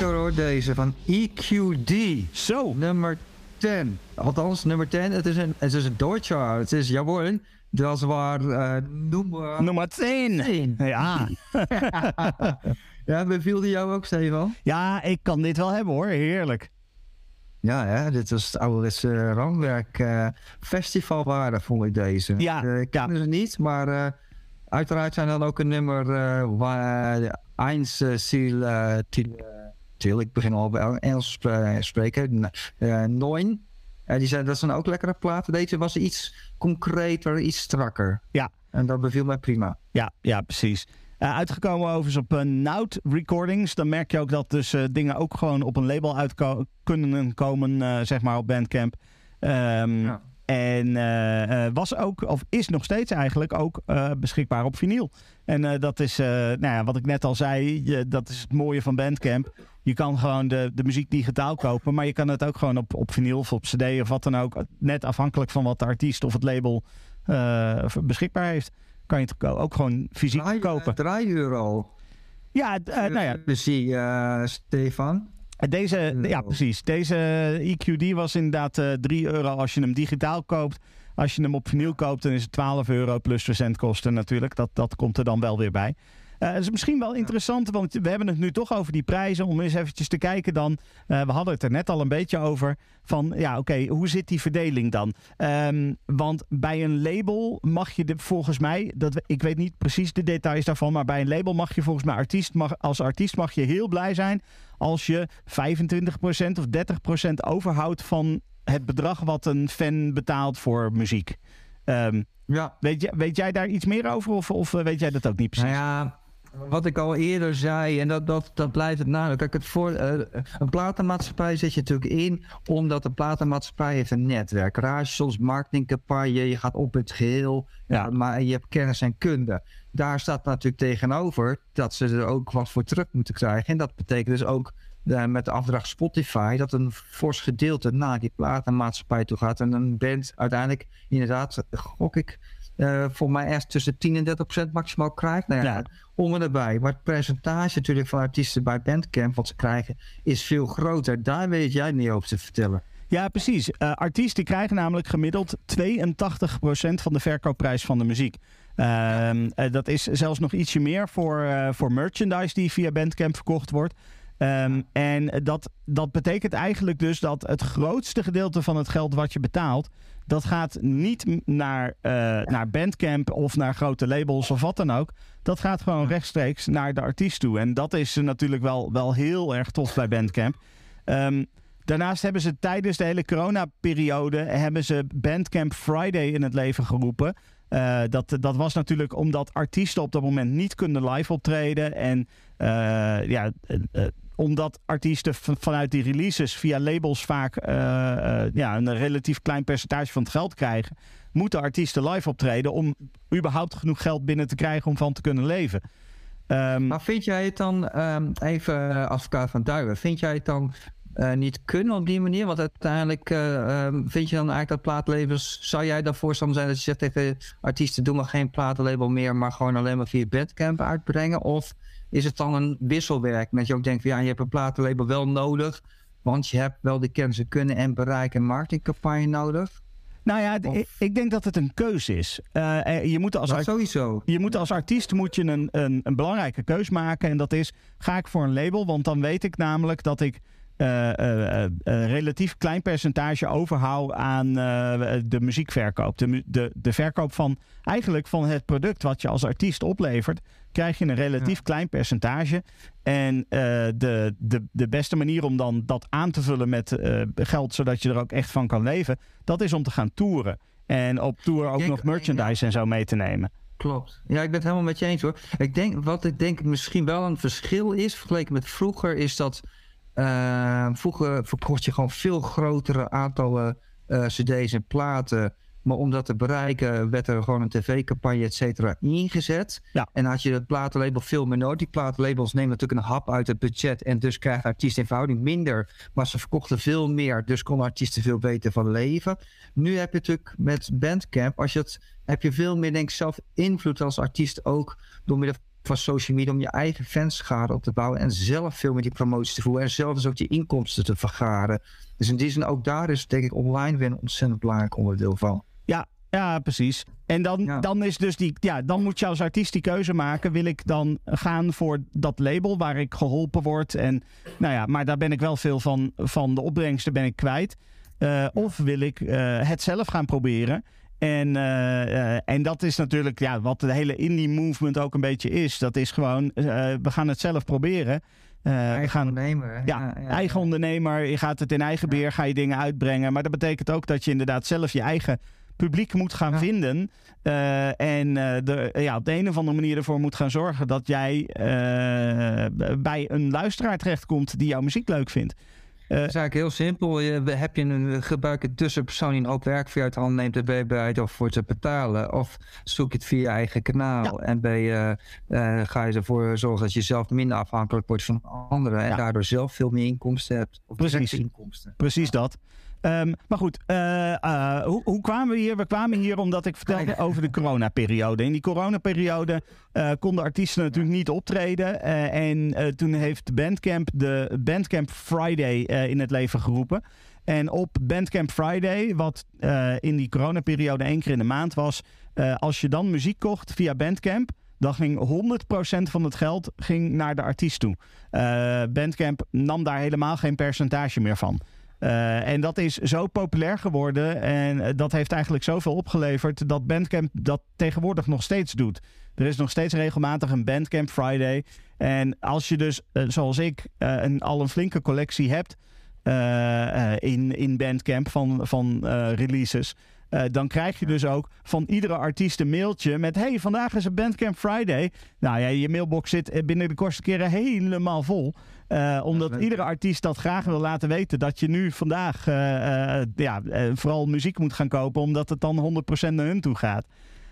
Lekker hoor, deze van EQD. Zo. Nummer 10. Althans, nummer 10. Het is een, het is een Deutscher. Het is, jawohl, dat waar uh, nummer... Nummer 10. 10. Ja. ja, beviel die jou ook, Stefan? ja, ik kan dit wel hebben hoor. Heerlijk. Ja, hè, dit was het ouderwetse rangwerk. eh festivalwaarde vond ik deze. Ja, Eh, ik ken ja. ze niet, maar eh, uiteraard zijn dan ook een nummer eh uh, Ziel, ik begin al bij Engels spre- spreken, eh Noin. Eh, die zijn, dat zijn ook lekkere platen. Deze was iets concreter, iets strakker. Ja. En dat beviel mij prima. Ja, ja precies. Eh, uitgekomen overigens op uh, Nout Recordings. Dan merk je ook dat dus eh, dingen ook gewoon op een label uit kunnen komen, eh, zeg maar, op Bandcamp. Ehm, Ja. En was ook, of is nog steeds eigenlijk ook eh, beschikbaar op vinyl. En eh, dat is, eh, nou ja, wat ik net al zei, je, dat is het mooie van Bandcamp. Je kan gewoon de, de muziek digitaal kopen, maar je kan het ook gewoon op, op vinyl of op cd of wat dan ook. Net afhankelijk van wat de artiest of het label eh, beschikbaar heeft. Kan je het ook gewoon fysiek Draai, kopen. 3 euro. Ja, eh, nou ja, die, eh, Stefan. deze, ja, precies. Deze EQD was inderdaad eh 3 euro als je hem digitaal koopt. Als je hem op vinyl koopt, dan is het 12 euro plus verzendkosten natuurlijk. Dat, dat komt er dan wel weer bij. Het is misschien wel interessant, want we hebben het nu toch over die prijzen. Om eens eventjes te kijken dan. eh, we hadden het er net al een beetje over. Van ja, oké, hoe zit die verdeling dan? Ehm, want bij een label mag je de, volgens mij, dat, ik weet niet precies de details daarvan. Maar bij een label mag je volgens mij artiest, mag, als artiest mag je heel blij zijn. Als je 25% of 30% overhoudt van het bedrag wat een fan betaalt voor muziek. Ehm, Ja, weet, jij, weet jij daar iets meer over of, of eh, weet jij dat ook niet precies? Nou ja, wat ik al eerder zei, en dat, dat, dat blijft het nadruk. Kijk, het voor, eh, een platenmaatschappij zet je natuurlijk in, omdat een platenmaatschappij heeft een netwerk. Radios, marketingcampagne, je gaat op het geheel, Ja. ja. maar je hebt kennis en kunde. Daar staat natuurlijk tegenover dat ze er ook wat voor terug moeten krijgen. En dat betekent dus ook eh, met de afdracht Spotify dat een fors gedeelte naar die platenmaatschappij toe gaat. En een band uiteindelijk, inderdaad, gok ik, eh, voor mij ergens tussen 10 en 30 procent maximaal krijgt. Nou ja, Ja. om en erbij. Maar het percentage natuurlijk van artiesten bij Bandcamp wat ze krijgen is veel groter. Daar weet jij niet over te vertellen. Ja, precies. Eh, artiesten krijgen namelijk gemiddeld 82% van de verkoopprijs van de muziek. Ehm, eh, dat is zelfs nog ietsje meer voor, voor merchandise die via Bandcamp verkocht wordt. Ehm, en dat, dat betekent eigenlijk dus dat het grootste gedeelte van het geld wat je betaalt, dat gaat niet naar, eh, naar Bandcamp of naar grote labels of wat dan ook. Dat gaat gewoon rechtstreeks naar de artiest toe. En dat is natuurlijk wel, wel heel erg tof bij Bandcamp. Ehm, Daarnaast hebben ze tijdens de hele coronaperiode hebben ze Bandcamp Friday in het leven geroepen. Eh, dat, dat was natuurlijk omdat artiesten op dat moment niet kunnen live optreden. En eh, ja, omdat artiesten van- vanuit die releases via labels vaak eh, eh, ja, een relatief klein percentage van het geld krijgen, moeten artiesten live optreden om überhaupt genoeg geld binnen te krijgen om van te kunnen leven. Ehm, Maar vind jij het dan, ehm, even eh, advocaat van Duiven, vind jij het dan niet kunnen op die manier? Want uiteindelijk eh, ehm, vind je dan eigenlijk dat plaatlabels, zou jij voorstander zijn dat je zegt tegen artiesten, doe maar geen platenlabel meer, maar gewoon alleen maar via Bandcamp uitbrengen? Of is het dan een wisselwerk dat je ook denkt, van, ja, je hebt een platenlabel wel nodig, want je hebt wel de kennis en kunnen en bereik en marketingcampagne nodig? nou ja, of- ik, denk dat het een keuze is. Eh, je moet als sowieso. Je moet als artiest moet je een, een, een belangrijke keus maken. En dat is, ga ik voor een label? Want dan weet ik namelijk dat ik een relatief klein percentage overhoud aan de muziekverkoop. De, de, de verkoop van eigenlijk van het product wat je als artiest oplevert, krijg je een relatief Ja. klein percentage. En eh, de, de, de beste manier om dan dat aan te vullen met eh, geld, zodat je er ook echt van kan leven, dat is om te gaan toeren. En op tour ook denk- nog merchandise en zo mee te nemen. Klopt. Ja, ik ben het helemaal met je eens hoor. Ik denk, wat ik denk misschien wel een verschil is, vergeleken met vroeger, is dat eh, vroeger verkocht je gewoon veel grotere aantallen eh, cd's en platen. Maar om dat te bereiken werd er gewoon een tv-campagne, et cetera, ingezet. Ja. En had je het platenlabel veel meer nodig. Die platenlabels nemen natuurlijk een hap uit het budget. En dus krijgen artiesten in verhouding minder. Maar ze verkochten veel meer. Dus konden artiesten veel beter van leven. Nu heb je natuurlijk met Bandcamp, als je het, heb je veel meer denk ik zelf invloed als artiest ook. Door middel van social media om je eigen fanschade op te bouwen en zelf veel met die promoties te voeren en zelf dus ook je inkomsten te vergaren. Dus in die zin ook daar is denk ik online weer een ontzettend belangrijk onderdeel van. Ja, ja, precies. En dan, Ja. dan is dus die, ja, dan moet je als artiest die keuze maken. Wil ik dan gaan voor dat label waar ik geholpen word? En nou ja, maar daar ben ik wel veel van, van de opbrengsten ben ik kwijt. Eh, of wil ik eh, het zelf gaan proberen? En, eh, en dat is natuurlijk ja, wat de hele indie movement ook een beetje is. Dat is gewoon, we gaan het zelf proberen. We Eigen gaan, ondernemer. hè? ja, eigen ondernemer. Je gaat het in eigen beheer, ga je dingen uitbrengen. Maar dat betekent ook dat je inderdaad zelf je eigen publiek moet gaan Ja. vinden. Eh, en eh, de, ja, op de een of andere manier ervoor moet gaan zorgen dat jij eh, bij een luisteraar terechtkomt die jouw muziek leuk vindt. Het is eigenlijk heel simpel. Je, heb je een gebruik een tussenpersoon die een hoop werk voor je uit hand neemt en ben je bereid om voor te betalen? Of zoek je het via je eigen kanaal en ben je, eh, ga je ervoor zorgen dat je zelf minder afhankelijk wordt van anderen en Ja. daardoor zelf veel meer inkomsten hebt? Of Precies. inkomsten. Precies dat. Ehm, maar goed, eh, eh, hoe, hoe kwamen we hier? We kwamen hier omdat ik vertelde over de coronaperiode. In die coronaperiode eh konden artiesten natuurlijk niet optreden. en toen heeft Bandcamp de Bandcamp Friday in het leven geroepen. En op Bandcamp Friday, wat in die coronaperiode één keer in de maand was... als je dan muziek kocht via Bandcamp... dan ging 100% van het geld ging naar de artiest toe. Bandcamp nam daar helemaal geen percentage meer van. Eh, en dat is zo populair geworden en eh, dat heeft eigenlijk zoveel opgeleverd dat Bandcamp dat tegenwoordig nog steeds doet. Er is nog steeds regelmatig een Bandcamp Friday. En als je dus, eh, zoals ik, een, al een flinke collectie hebt in, in Bandcamp van, van releases. dan krijg je dus ook van iedere artiest een mailtje met... hey, vandaag is een Bandcamp Friday. Nou ja, je mailbox zit binnen de kortste keren helemaal vol. Eh, omdat iedere artiest dat graag wil laten weten... dat je nu vandaag eh, eh, ja, vooral muziek moet gaan kopen... omdat het dan 100% naar hun toe gaat.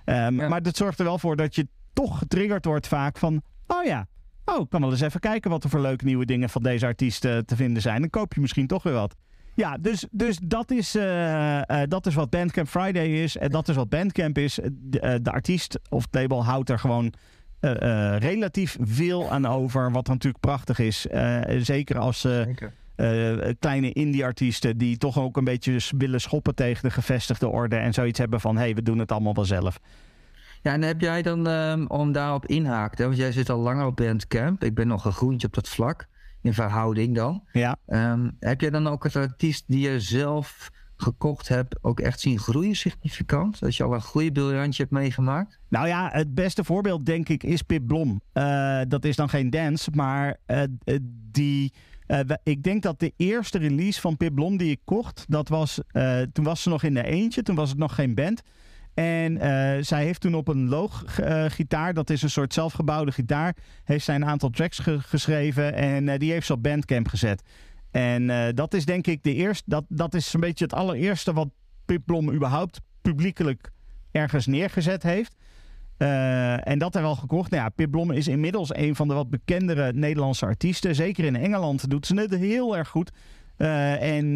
Ehm, Ja. Maar dat zorgt er wel voor dat je toch getriggerd wordt vaak van... oh ja, oh, ik kan wel eens even kijken... wat er voor leuke nieuwe dingen van deze artiest eh, te vinden zijn. Dan koop je misschien toch weer wat. Ja, dus, dus dat, is, dat is wat Bandcamp Friday is. En dat is wat Bandcamp is. De, de artiest of label houdt er gewoon relatief veel aan over. Wat natuurlijk prachtig is. Eh, zeker als eh, kleine indie-artiesten die toch ook een beetje willen schoppen tegen de gevestigde orde. En zoiets hebben van: hé, hey, we doen het allemaal wel zelf. Ja, en heb jij dan, ehm, om daarop inhaakt, hè, want jij zit al langer op Bandcamp. Ik ben nog een groentje op dat vlak, in verhouding dan. Ja. Ehm, heb jij dan ook het artiest die je zelf gekocht hebt ook echt zien groeien significant? Dat je al een groeibriljantje hebt meegemaakt? Nou ja, het beste voorbeeld denk ik is Pip Blom. Eh, dat is dan geen dance, maar eh, eh, die... ik denk dat de eerste release van Pip Blom die ik kocht, dat was, toen was ze nog in de eentje, toen was het nog geen band. En zij heeft toen op een loog eh, gitaar, dat is een soort zelfgebouwde gitaar, heeft zij een aantal tracks ge- geschreven en die heeft ze op Bandcamp gezet. En eh, dat is denk ik de eerste, dat, dat is een beetje het allereerste wat Pip Blom überhaupt publiekelijk ergens neergezet heeft. Eh, en dat er wel gekocht. Nou ja, Pip Blom is inmiddels een van de wat bekendere Nederlandse artiesten. Zeker in Engeland doet ze het heel erg goed. Eh, en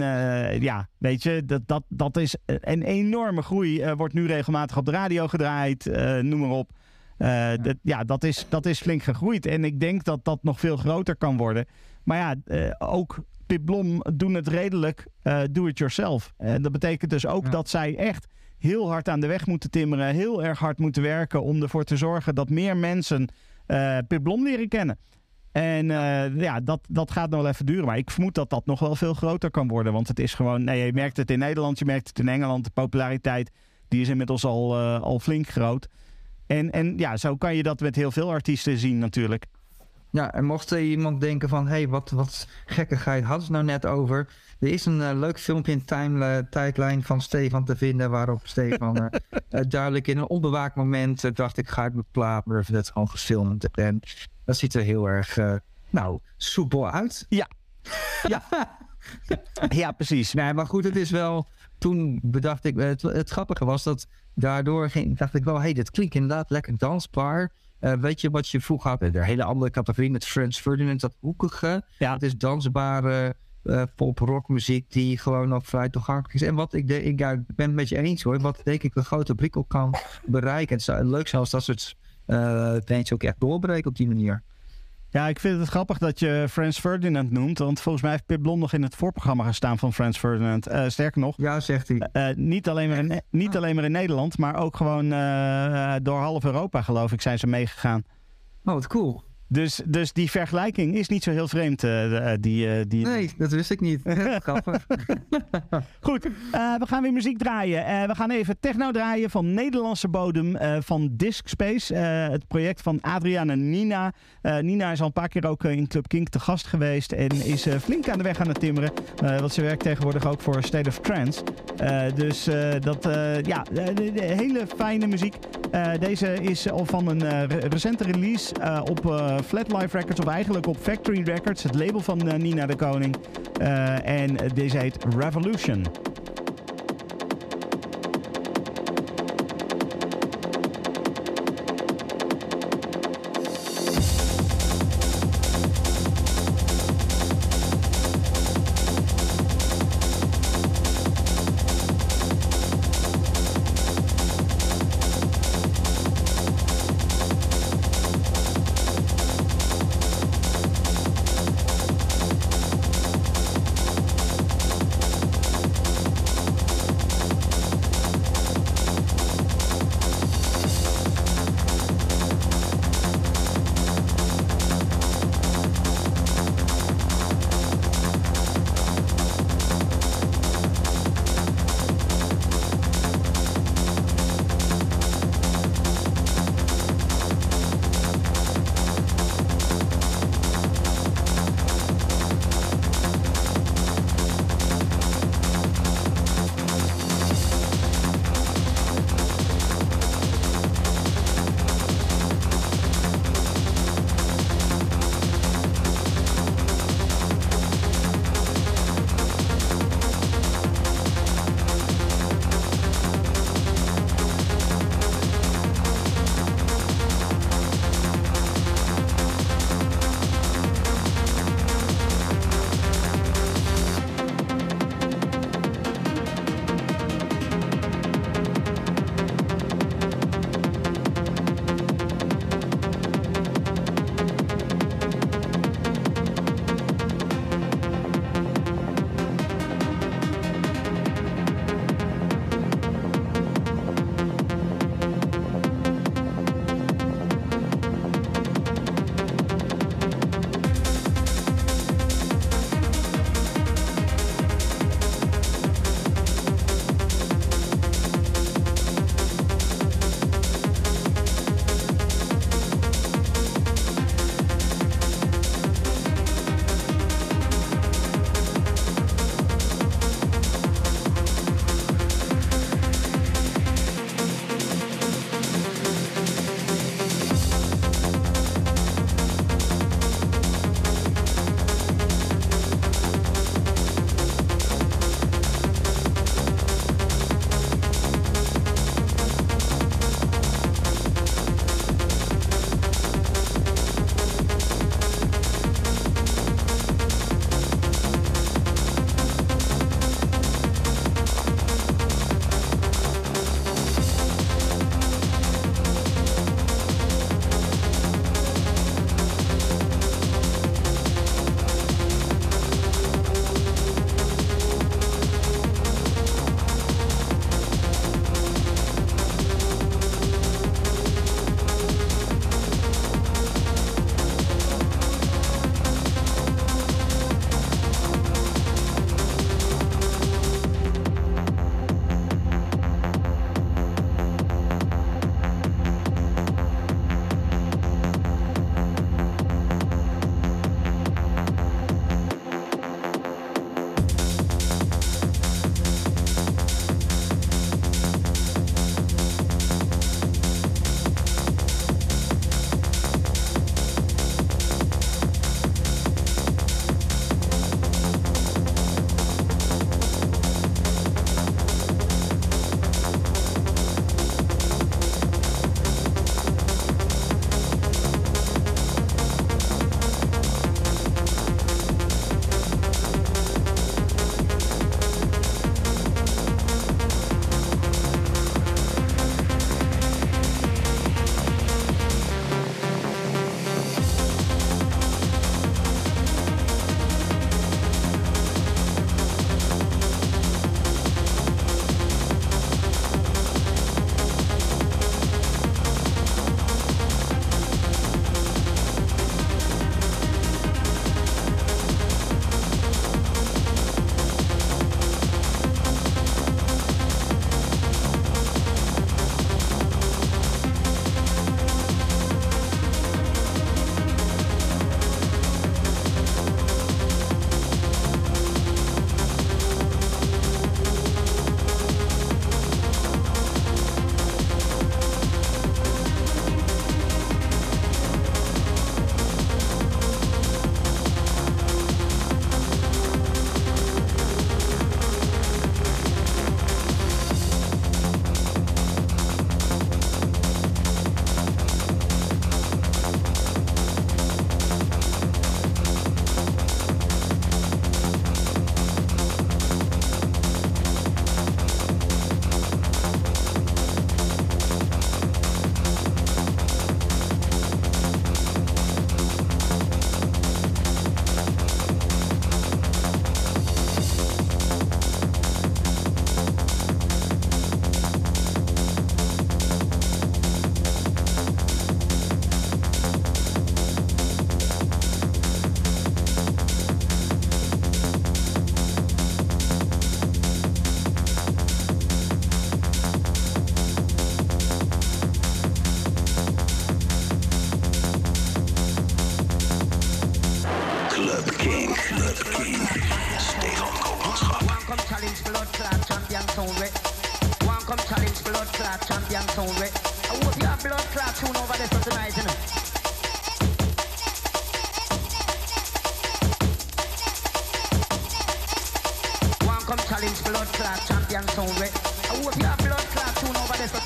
ja, weet je, dat, dat, dat is een enorme groei. Wordt nu regelmatig op de radio gedraaid, noem maar op. Eh, dat, ja, dat is, dat is flink gegroeid. En ik denk dat dat nog veel groter kan worden. Maar ja, ook Pip Blom doen het redelijk eh do-it-yourself. En dat betekent dus ook Ja. dat zij echt heel hard aan de weg moeten timmeren. Heel erg hard moeten werken om ervoor te zorgen dat meer mensen eh Pip Blom leren kennen. En eh, ja, dat, dat gaat nog wel even duren. Maar ik vermoed dat dat nog wel veel groter kan worden. Want het is gewoon... Nee, je merkt het in Nederland, je merkt het in Engeland. De populariteit die is inmiddels al, eh, al flink groot. En, en ja, zo kan je dat met heel veel artiesten zien natuurlijk. Ja, en mocht er iemand denken van... hé, hey, wat, wat gekkigheid hadden ze nou net over... Er is een eh, leuk filmpje in time, tijdlijn van Stefan te vinden... waarop Stefan eh, eh, duidelijk in een onbewaakt moment... eh, dacht ik ga uit mijn plaat, maar dat gewoon gefilmd. En dat ziet er heel erg, eh, nou, soepel uit. Ja. ja. Ja, precies. Nee, maar goed, het is wel... Toen bedacht ik... Het, het grappige was dat daardoor ging, dacht ik wel... hé, hey, dit klinkt inderdaad lekker dansbaar... Eh, weet je wat je vroeger had? Een hele andere categorie met Frans Ferdinand, dat hoekige. Ja. Het is dansbare eh pop-rock muziek die gewoon nog vrij toegankelijk is. En wat ik, de, ik, ja, ik ben het met je eens hoor, wat denk ik een grote prikkel kan bereiken. Het zou leuk zijn als dat soort uh, ook echt doorbreken op die manier. Ja, ik vind het grappig dat je Frans Ferdinand noemt. Want volgens mij heeft Pip Blond nog in het voorprogramma gestaan van Frans Ferdinand. Uh, sterker nog. Ja, zegt hij. Uh, niet alleen maar in, niet alleen maar in Nederland, maar ook gewoon door half Europa, geloof ik, zijn ze meegegaan. Oh, wat cool. Dus, dus die vergelijking is niet zo heel vreemd. Uh, die, uh, die... Nee, dat wist ik niet. Grappig. Goed, uh, we gaan weer muziek draaien. we gaan even techno draaien van Nederlandse bodem van Disc Space. het project van Adriana Nina. Nina is al een paar keer ook in Club Kink te gast geweest. En is flink aan de weg aan het timmeren. want ze werkt tegenwoordig ook voor State of Trance. dus dat, ja, de, de hele fijne muziek. deze is al van een recente release op Flat Life Records, of eigenlijk op Factory Records, het label van eh, Nina de Koning. Eh, en deze heet Revolution.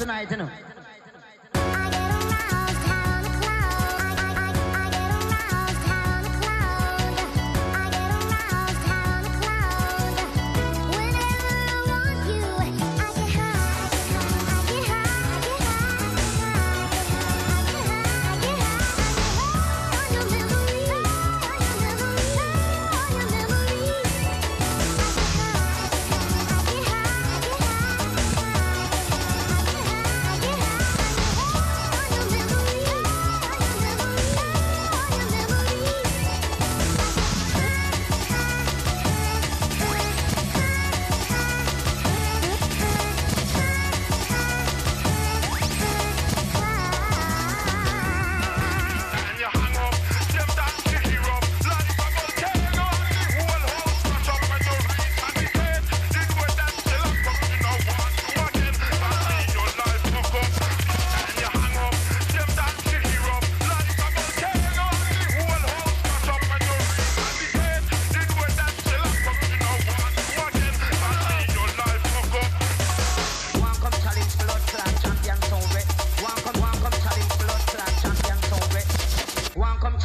सुनाए थे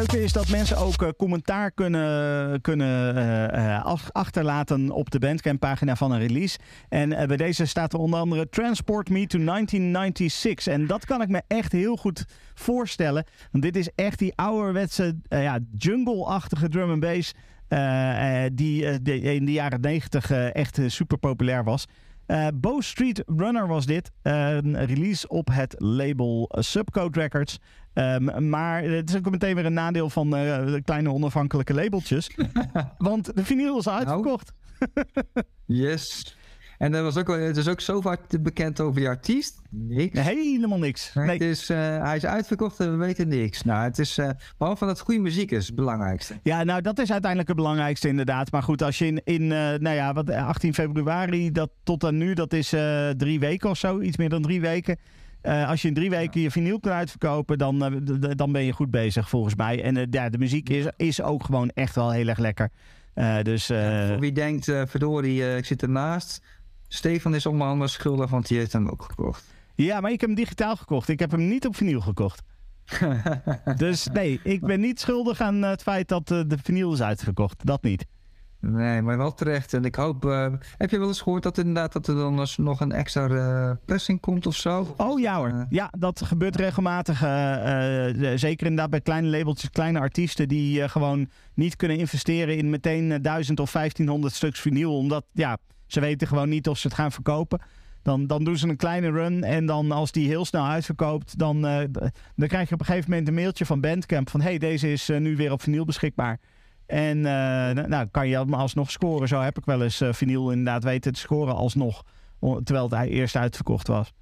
leuke is dat mensen ook eh, commentaar kunnen, kunnen eh, eh, achterlaten op de Bandcamp pagina van een release. En bij deze staat er onder andere Transport Me to 1996. En dat kan ik me echt heel goed voorstellen. Want dit is echt die ouderwetse ja, jungle-achtige drum and bass. die in de jaren 90 eh, echt super populair was. Bow Street Runner was dit. een release op het label Subcode Records. Ehm, maar het is ook meteen weer een nadeel van eh, de kleine onafhankelijke labeltjes. Want de vinyl is al uitverkocht. Yes. En er was ook, het is ook zo vaak bekend over die artiest. Niks. Helemaal niks. Nee. Het is, eh, hij is uitverkocht en we weten niks. Nou, het is, eh, behalve dat het goede muziek is, het belangrijkste. Ja, nou dat is uiteindelijk het belangrijkste inderdaad. Maar goed, als je in, in nou ja, wat, 18 februari dat, tot aan nu, dat is drie weken of zo, iets meer dan drie weken. Eh, als je in drie weken je vinyl kan uitverkopen, dan, eh, dan ben je goed bezig volgens mij. En eh, ja, de muziek is, is ook gewoon echt wel heel erg lekker. Dus Voor wie denkt, verdorie, ik zit ernaast. Stefan is onder andere schuldig, want die heeft hem ook gekocht. ja, maar ik heb hem digitaal gekocht. Ik heb hem niet op vinyl gekocht. dus nee, ik ben niet schuldig aan het feit dat de vinyl is uitgekocht. Dat niet. Nee, maar wel terecht. En ik hoop... eh, heb je wel eens gehoord dat inderdaad dat er dan nog een extra eh, pressing komt of zo? Oh ja hoor. Eh, Ja, dat gebeurt regelmatig. eh, zeker inderdaad bij kleine labeltjes, kleine artiesten die gewoon niet kunnen investeren in meteen eh, 1000 of 1500 stuks vinyl. Omdat ja, ze weten gewoon niet of ze het gaan verkopen. Dan, dan doen ze een kleine run en dan als die heel snel uitverkoopt, dan, dan krijg je op een gegeven moment een mailtje van Bandcamp van hey, deze is nu weer op vinyl beschikbaar. En eh, nou, kan je alsnog scoren. Zo heb ik wel eens eh, vinyl inderdaad weten te scoren alsnog. Terwijl het eerst uitverkocht was.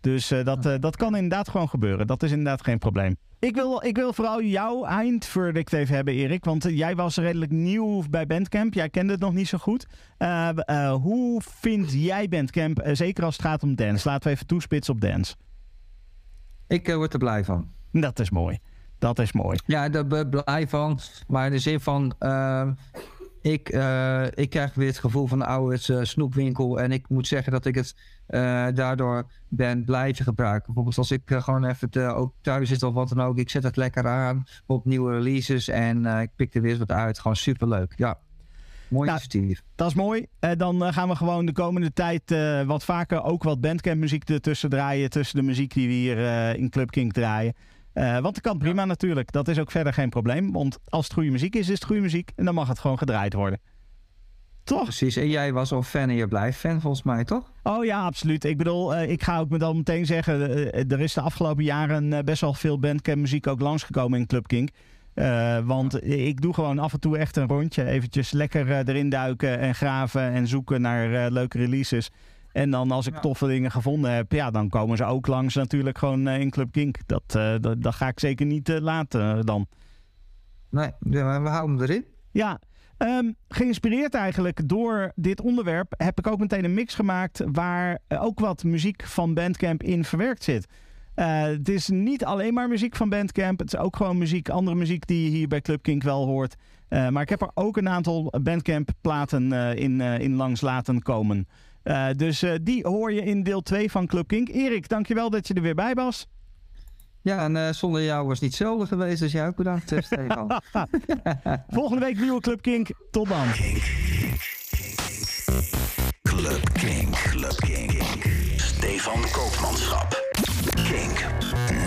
Dus eh, dat, dat kan inderdaad gewoon gebeuren. Dat is inderdaad geen probleem. Ik wil, ik wil vooral jouw eindverdict even hebben, Erik. Want jij was redelijk nieuw bij Bandcamp. Jij kende het nog niet zo goed. Hoe vind jij Bandcamp, zeker als het gaat om dance? Laten we even toespitsen op dance. Ik word er blij van. Dat is mooi. Dat is mooi. Ja, daar ben ik blij van. Maar in de zin van... eh, ik, eh, ik krijg weer het gevoel van een oude snoepwinkel. En ik moet zeggen dat ik het eh, daardoor ben blijven gebruiken. Bijvoorbeeld als ik eh, gewoon even te, ook thuis zit of wat dan ook. Ik zet het lekker aan op nieuwe releases. En eh, ik pik er weer eens wat uit. Gewoon superleuk. Ja, mooi Nou, initiatief. Dat is mooi. Eh, dan eh, gaan we gewoon de komende tijd eh, wat vaker ook wat Bandcamp muziek ertussen draaien. Tussen de muziek die we hier eh, in Club King draaien. Eh, want dat kan prima natuurlijk. Dat is ook verder geen probleem. Want als het goede muziek is, is het goede muziek. En dan mag het gewoon gedraaid worden. Toch? Precies. En jij was al fan en je blijft fan volgens mij, toch? Oh ja, absoluut. Ik bedoel, eh, ik ga ook me dan meteen zeggen. eh, er is de afgelopen jaren best wel veel Bandcamp muziek ook langsgekomen in Club King. Eh, want ik doe gewoon af en toe echt een rondje. Eventjes lekker erin duiken en graven en zoeken naar leuke releases. En dan als ik toffe dingen gevonden heb, ja, dan komen ze ook langs natuurlijk gewoon eh, in Club Kink. Dat, eh, dat, dat ga ik zeker niet eh, laten dan. Nee, we houden hem erin. Ja, ehm, geïnspireerd eigenlijk door dit onderwerp heb ik ook meteen een mix gemaakt waar ook wat muziek van Bandcamp in verwerkt zit. Het is niet alleen maar muziek van Bandcamp. Het is ook gewoon muziek, andere muziek die je hier bij Club Kink wel hoort. Maar ik heb er ook een aantal Bandcamp platen in, in langs laten komen. Eh, dus eh, die hoor je in deel 2 van Club Kink. Erik, dankjewel dat je er weer bij was. Ja, en eh, zonder jou was het niet hetzelfde geweest. Dus jij ook bedankt, Stefan. Volgende week nieuwe Club Kink. Tot dan. Club King. Club King. Stefan Koopmanschap. King.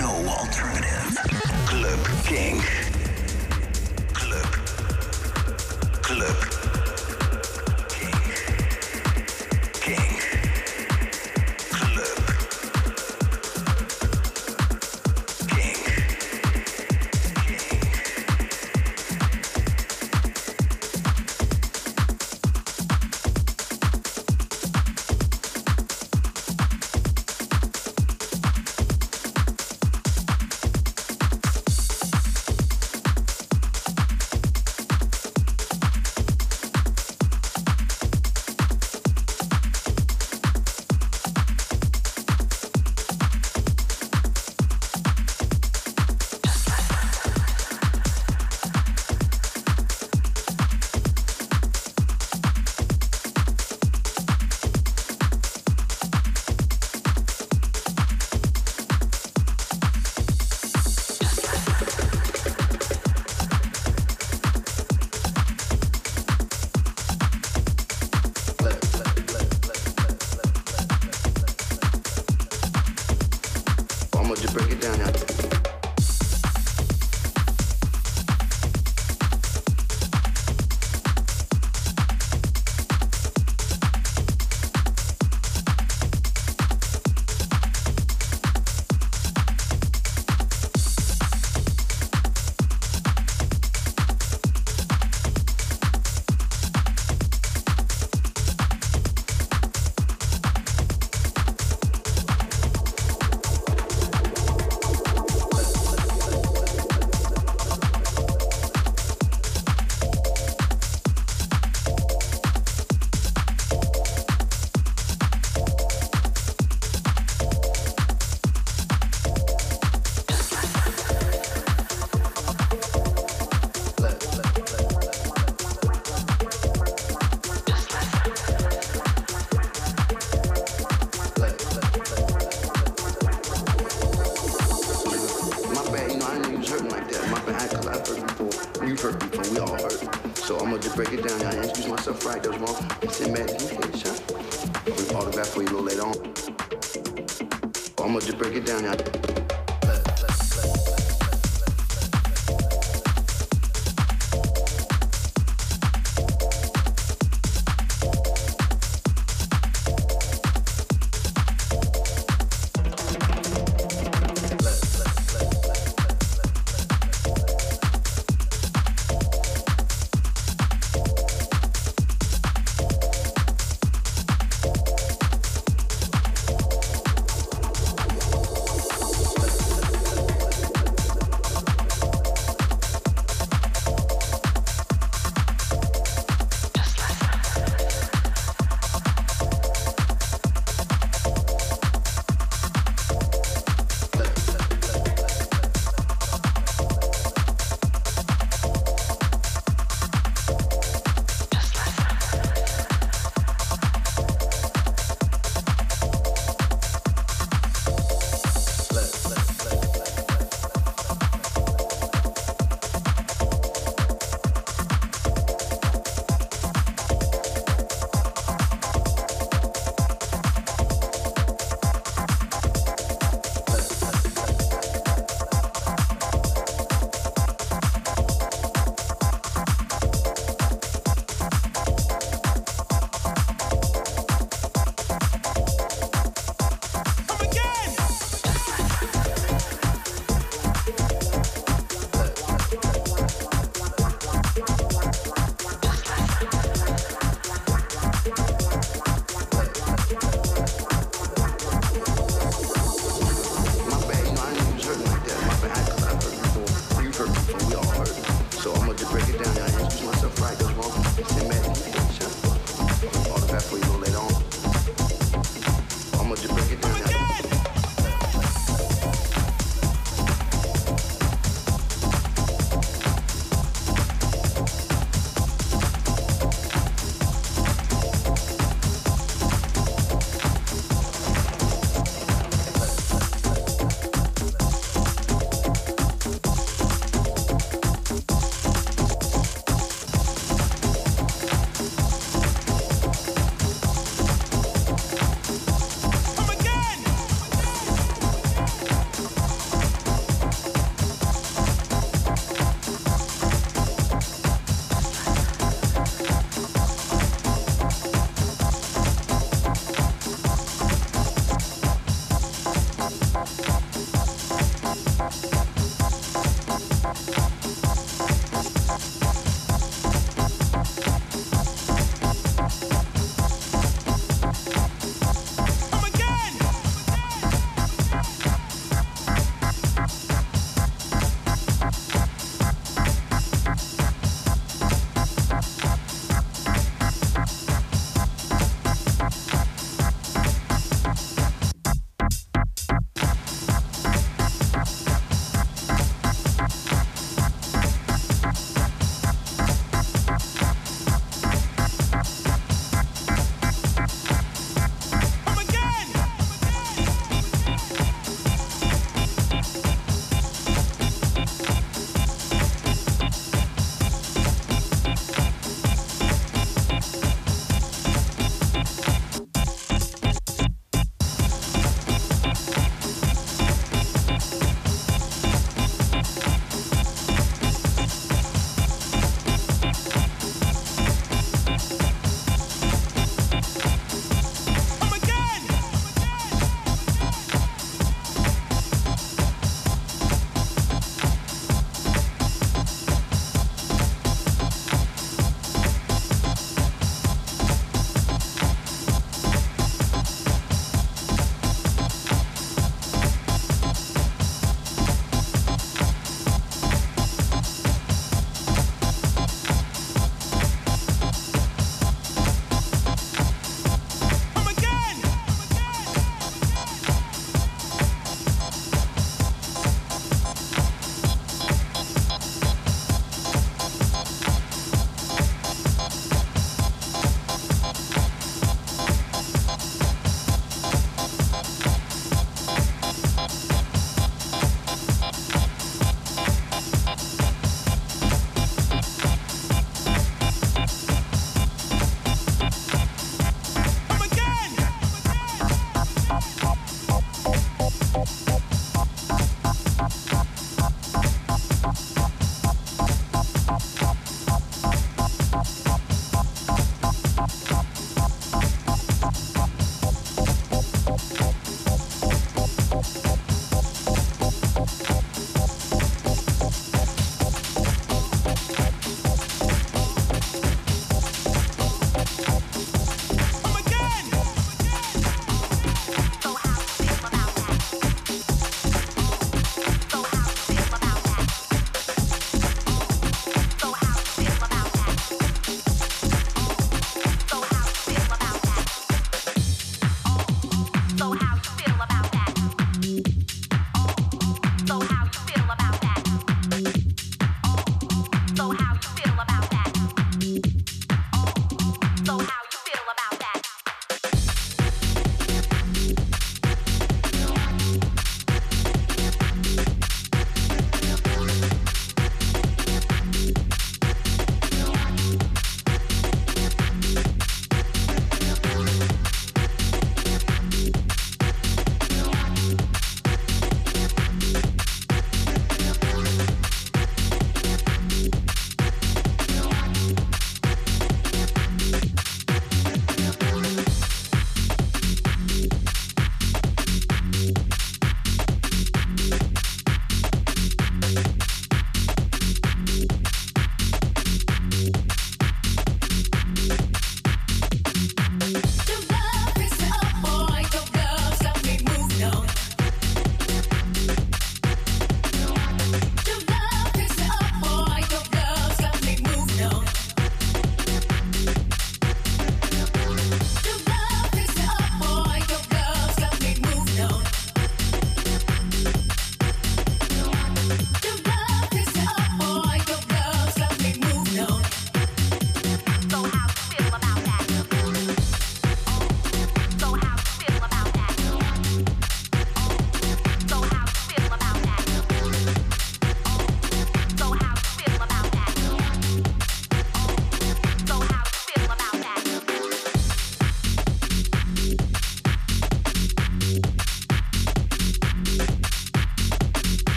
No alternative. Club King. Club. Club.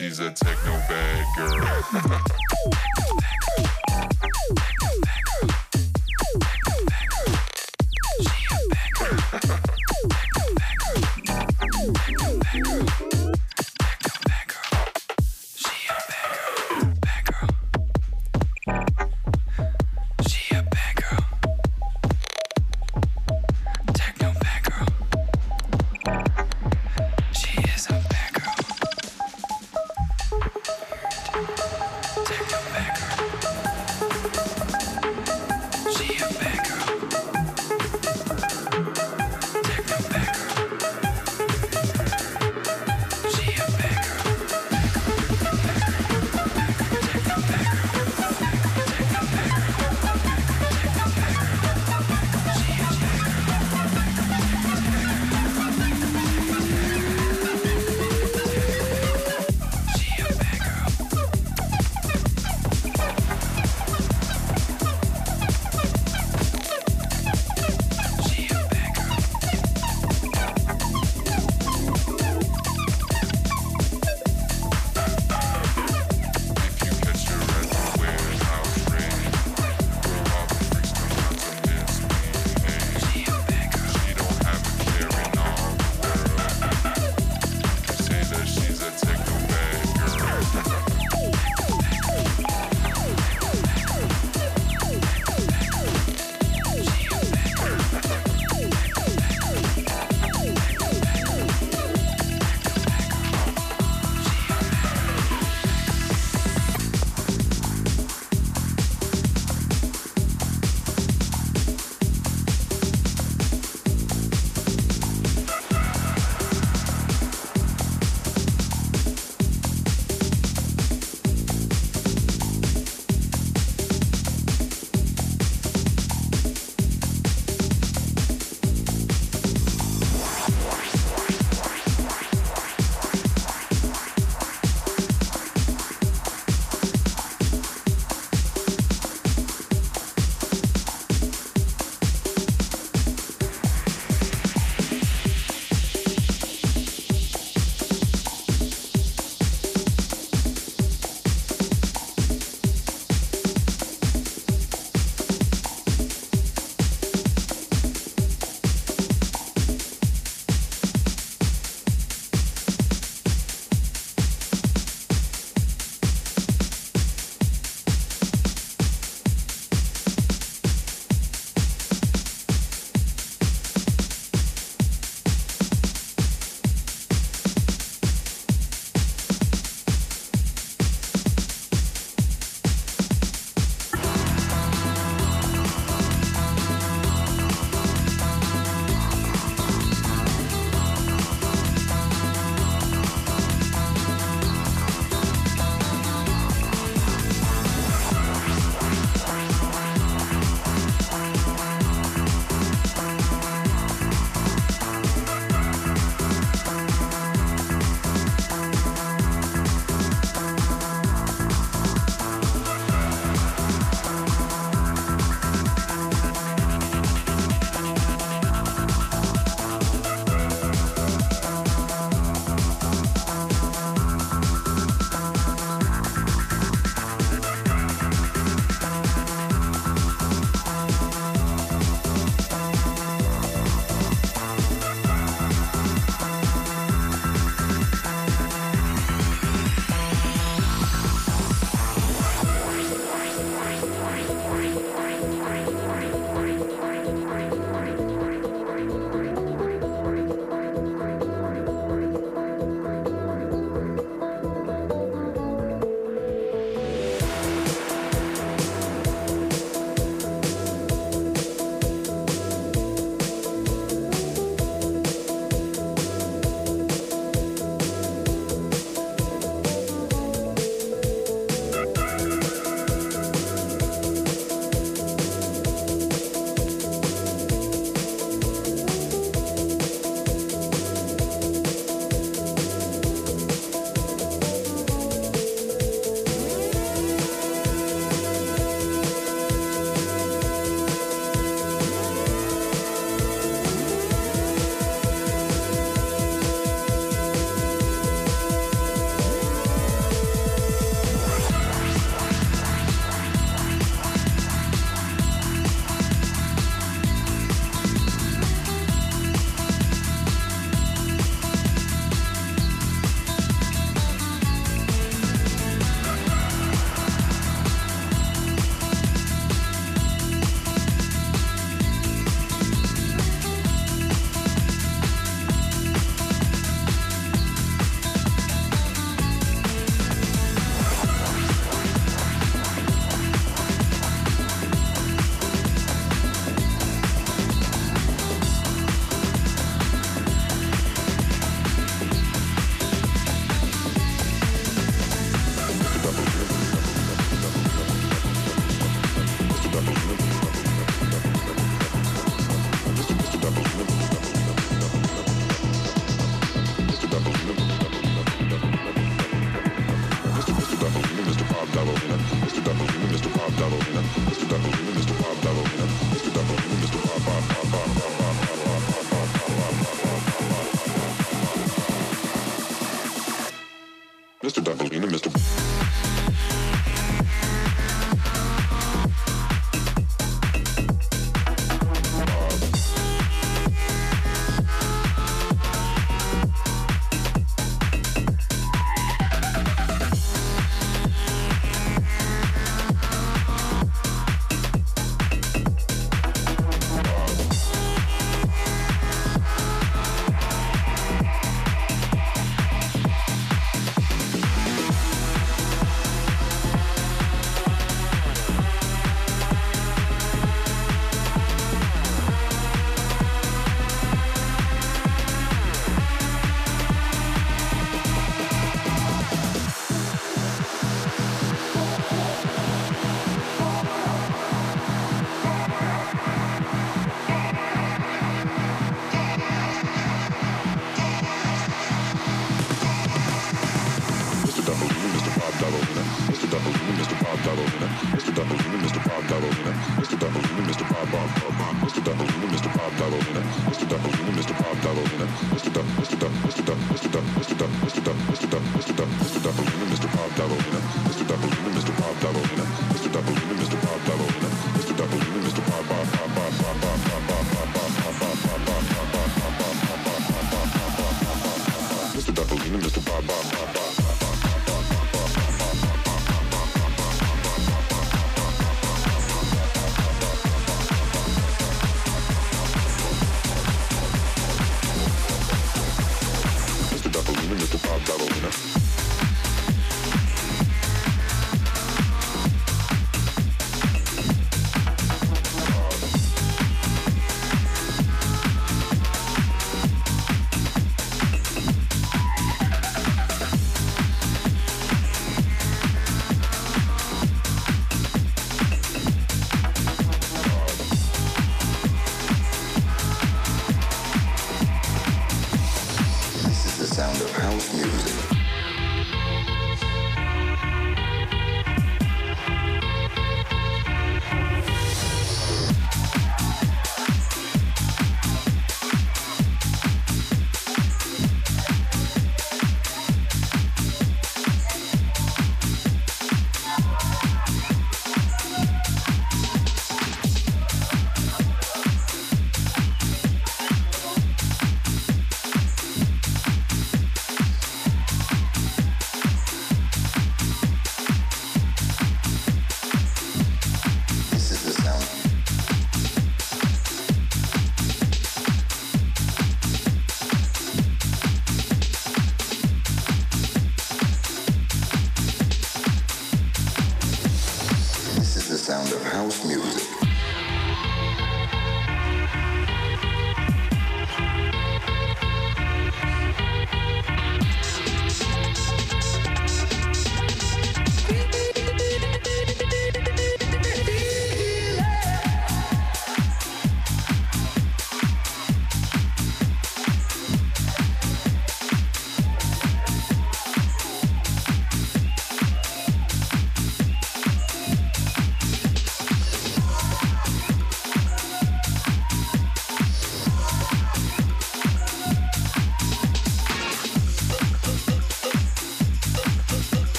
She's a techno bad girl.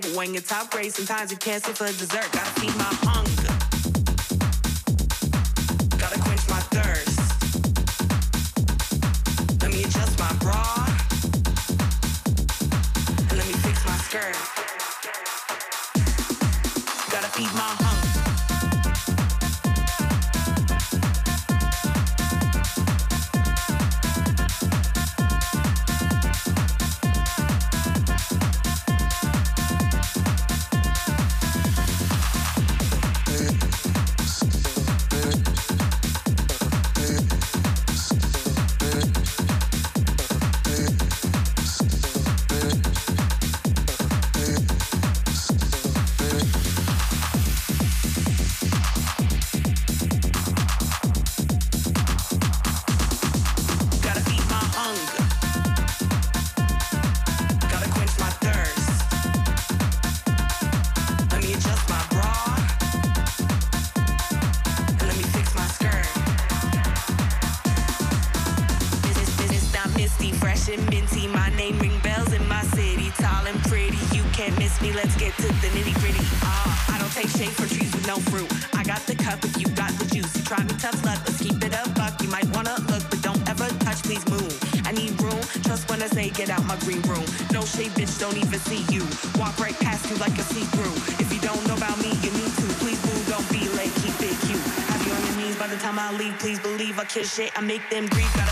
But When you're top grade, sometimes you can't sit for dessert. Gotta feed my hunger. shit, I make them grief.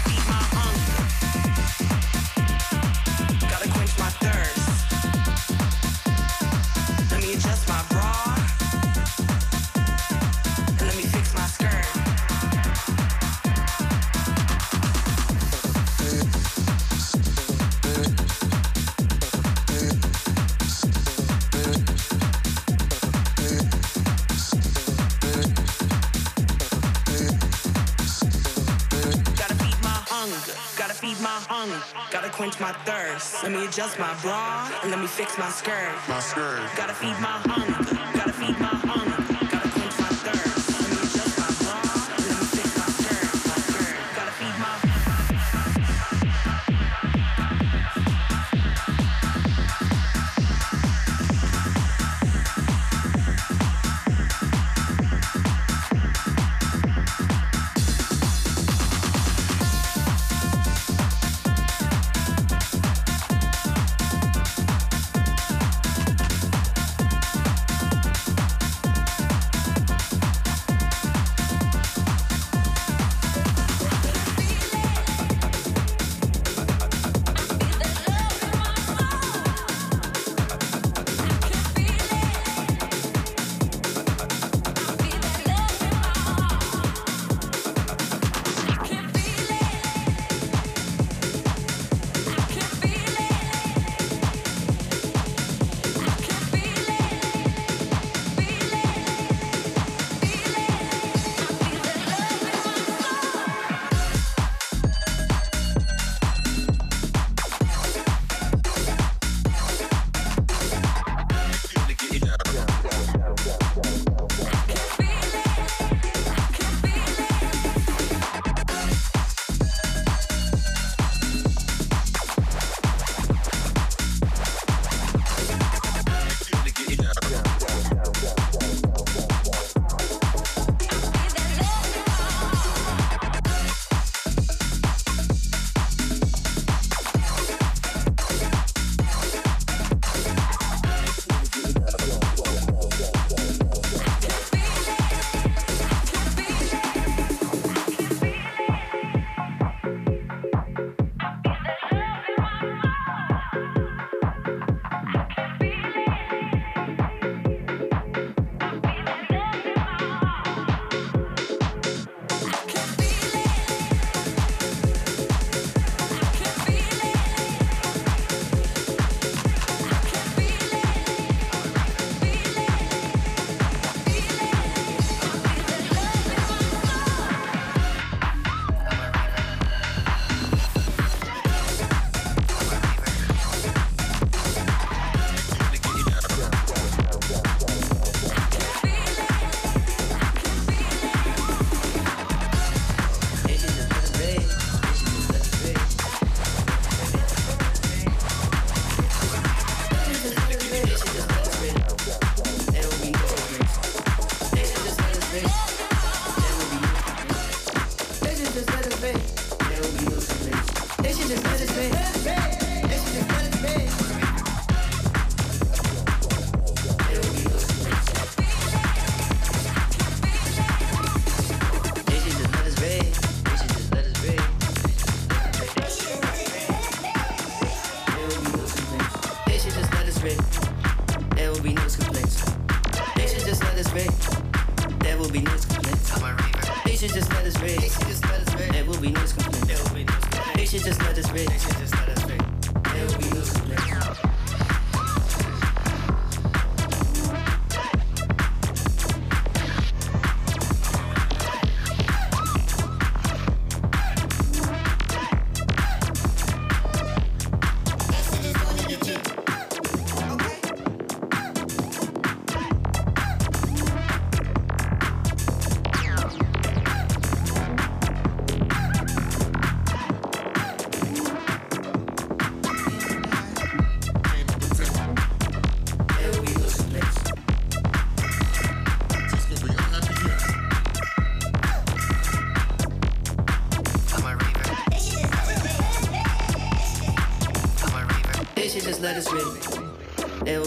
fix my skirt. My skirt. Gotta feed my hunger.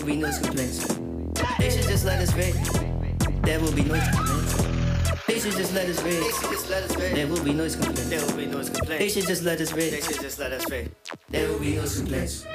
will be no complaints. They should just let us rage. There will be no complaints. They should just let us rage. There will be no complaints. There will be no complaints. They should just let us rage. They should just let us. There will be no complaints.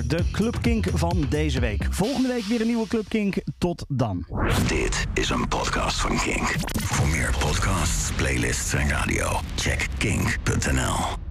De Club Kink van deze week. Volgende week weer een nieuwe Club Kink. Tot dan. Dit is een podcast van Kink. Voor meer podcasts, playlists en radio, check kink.nl.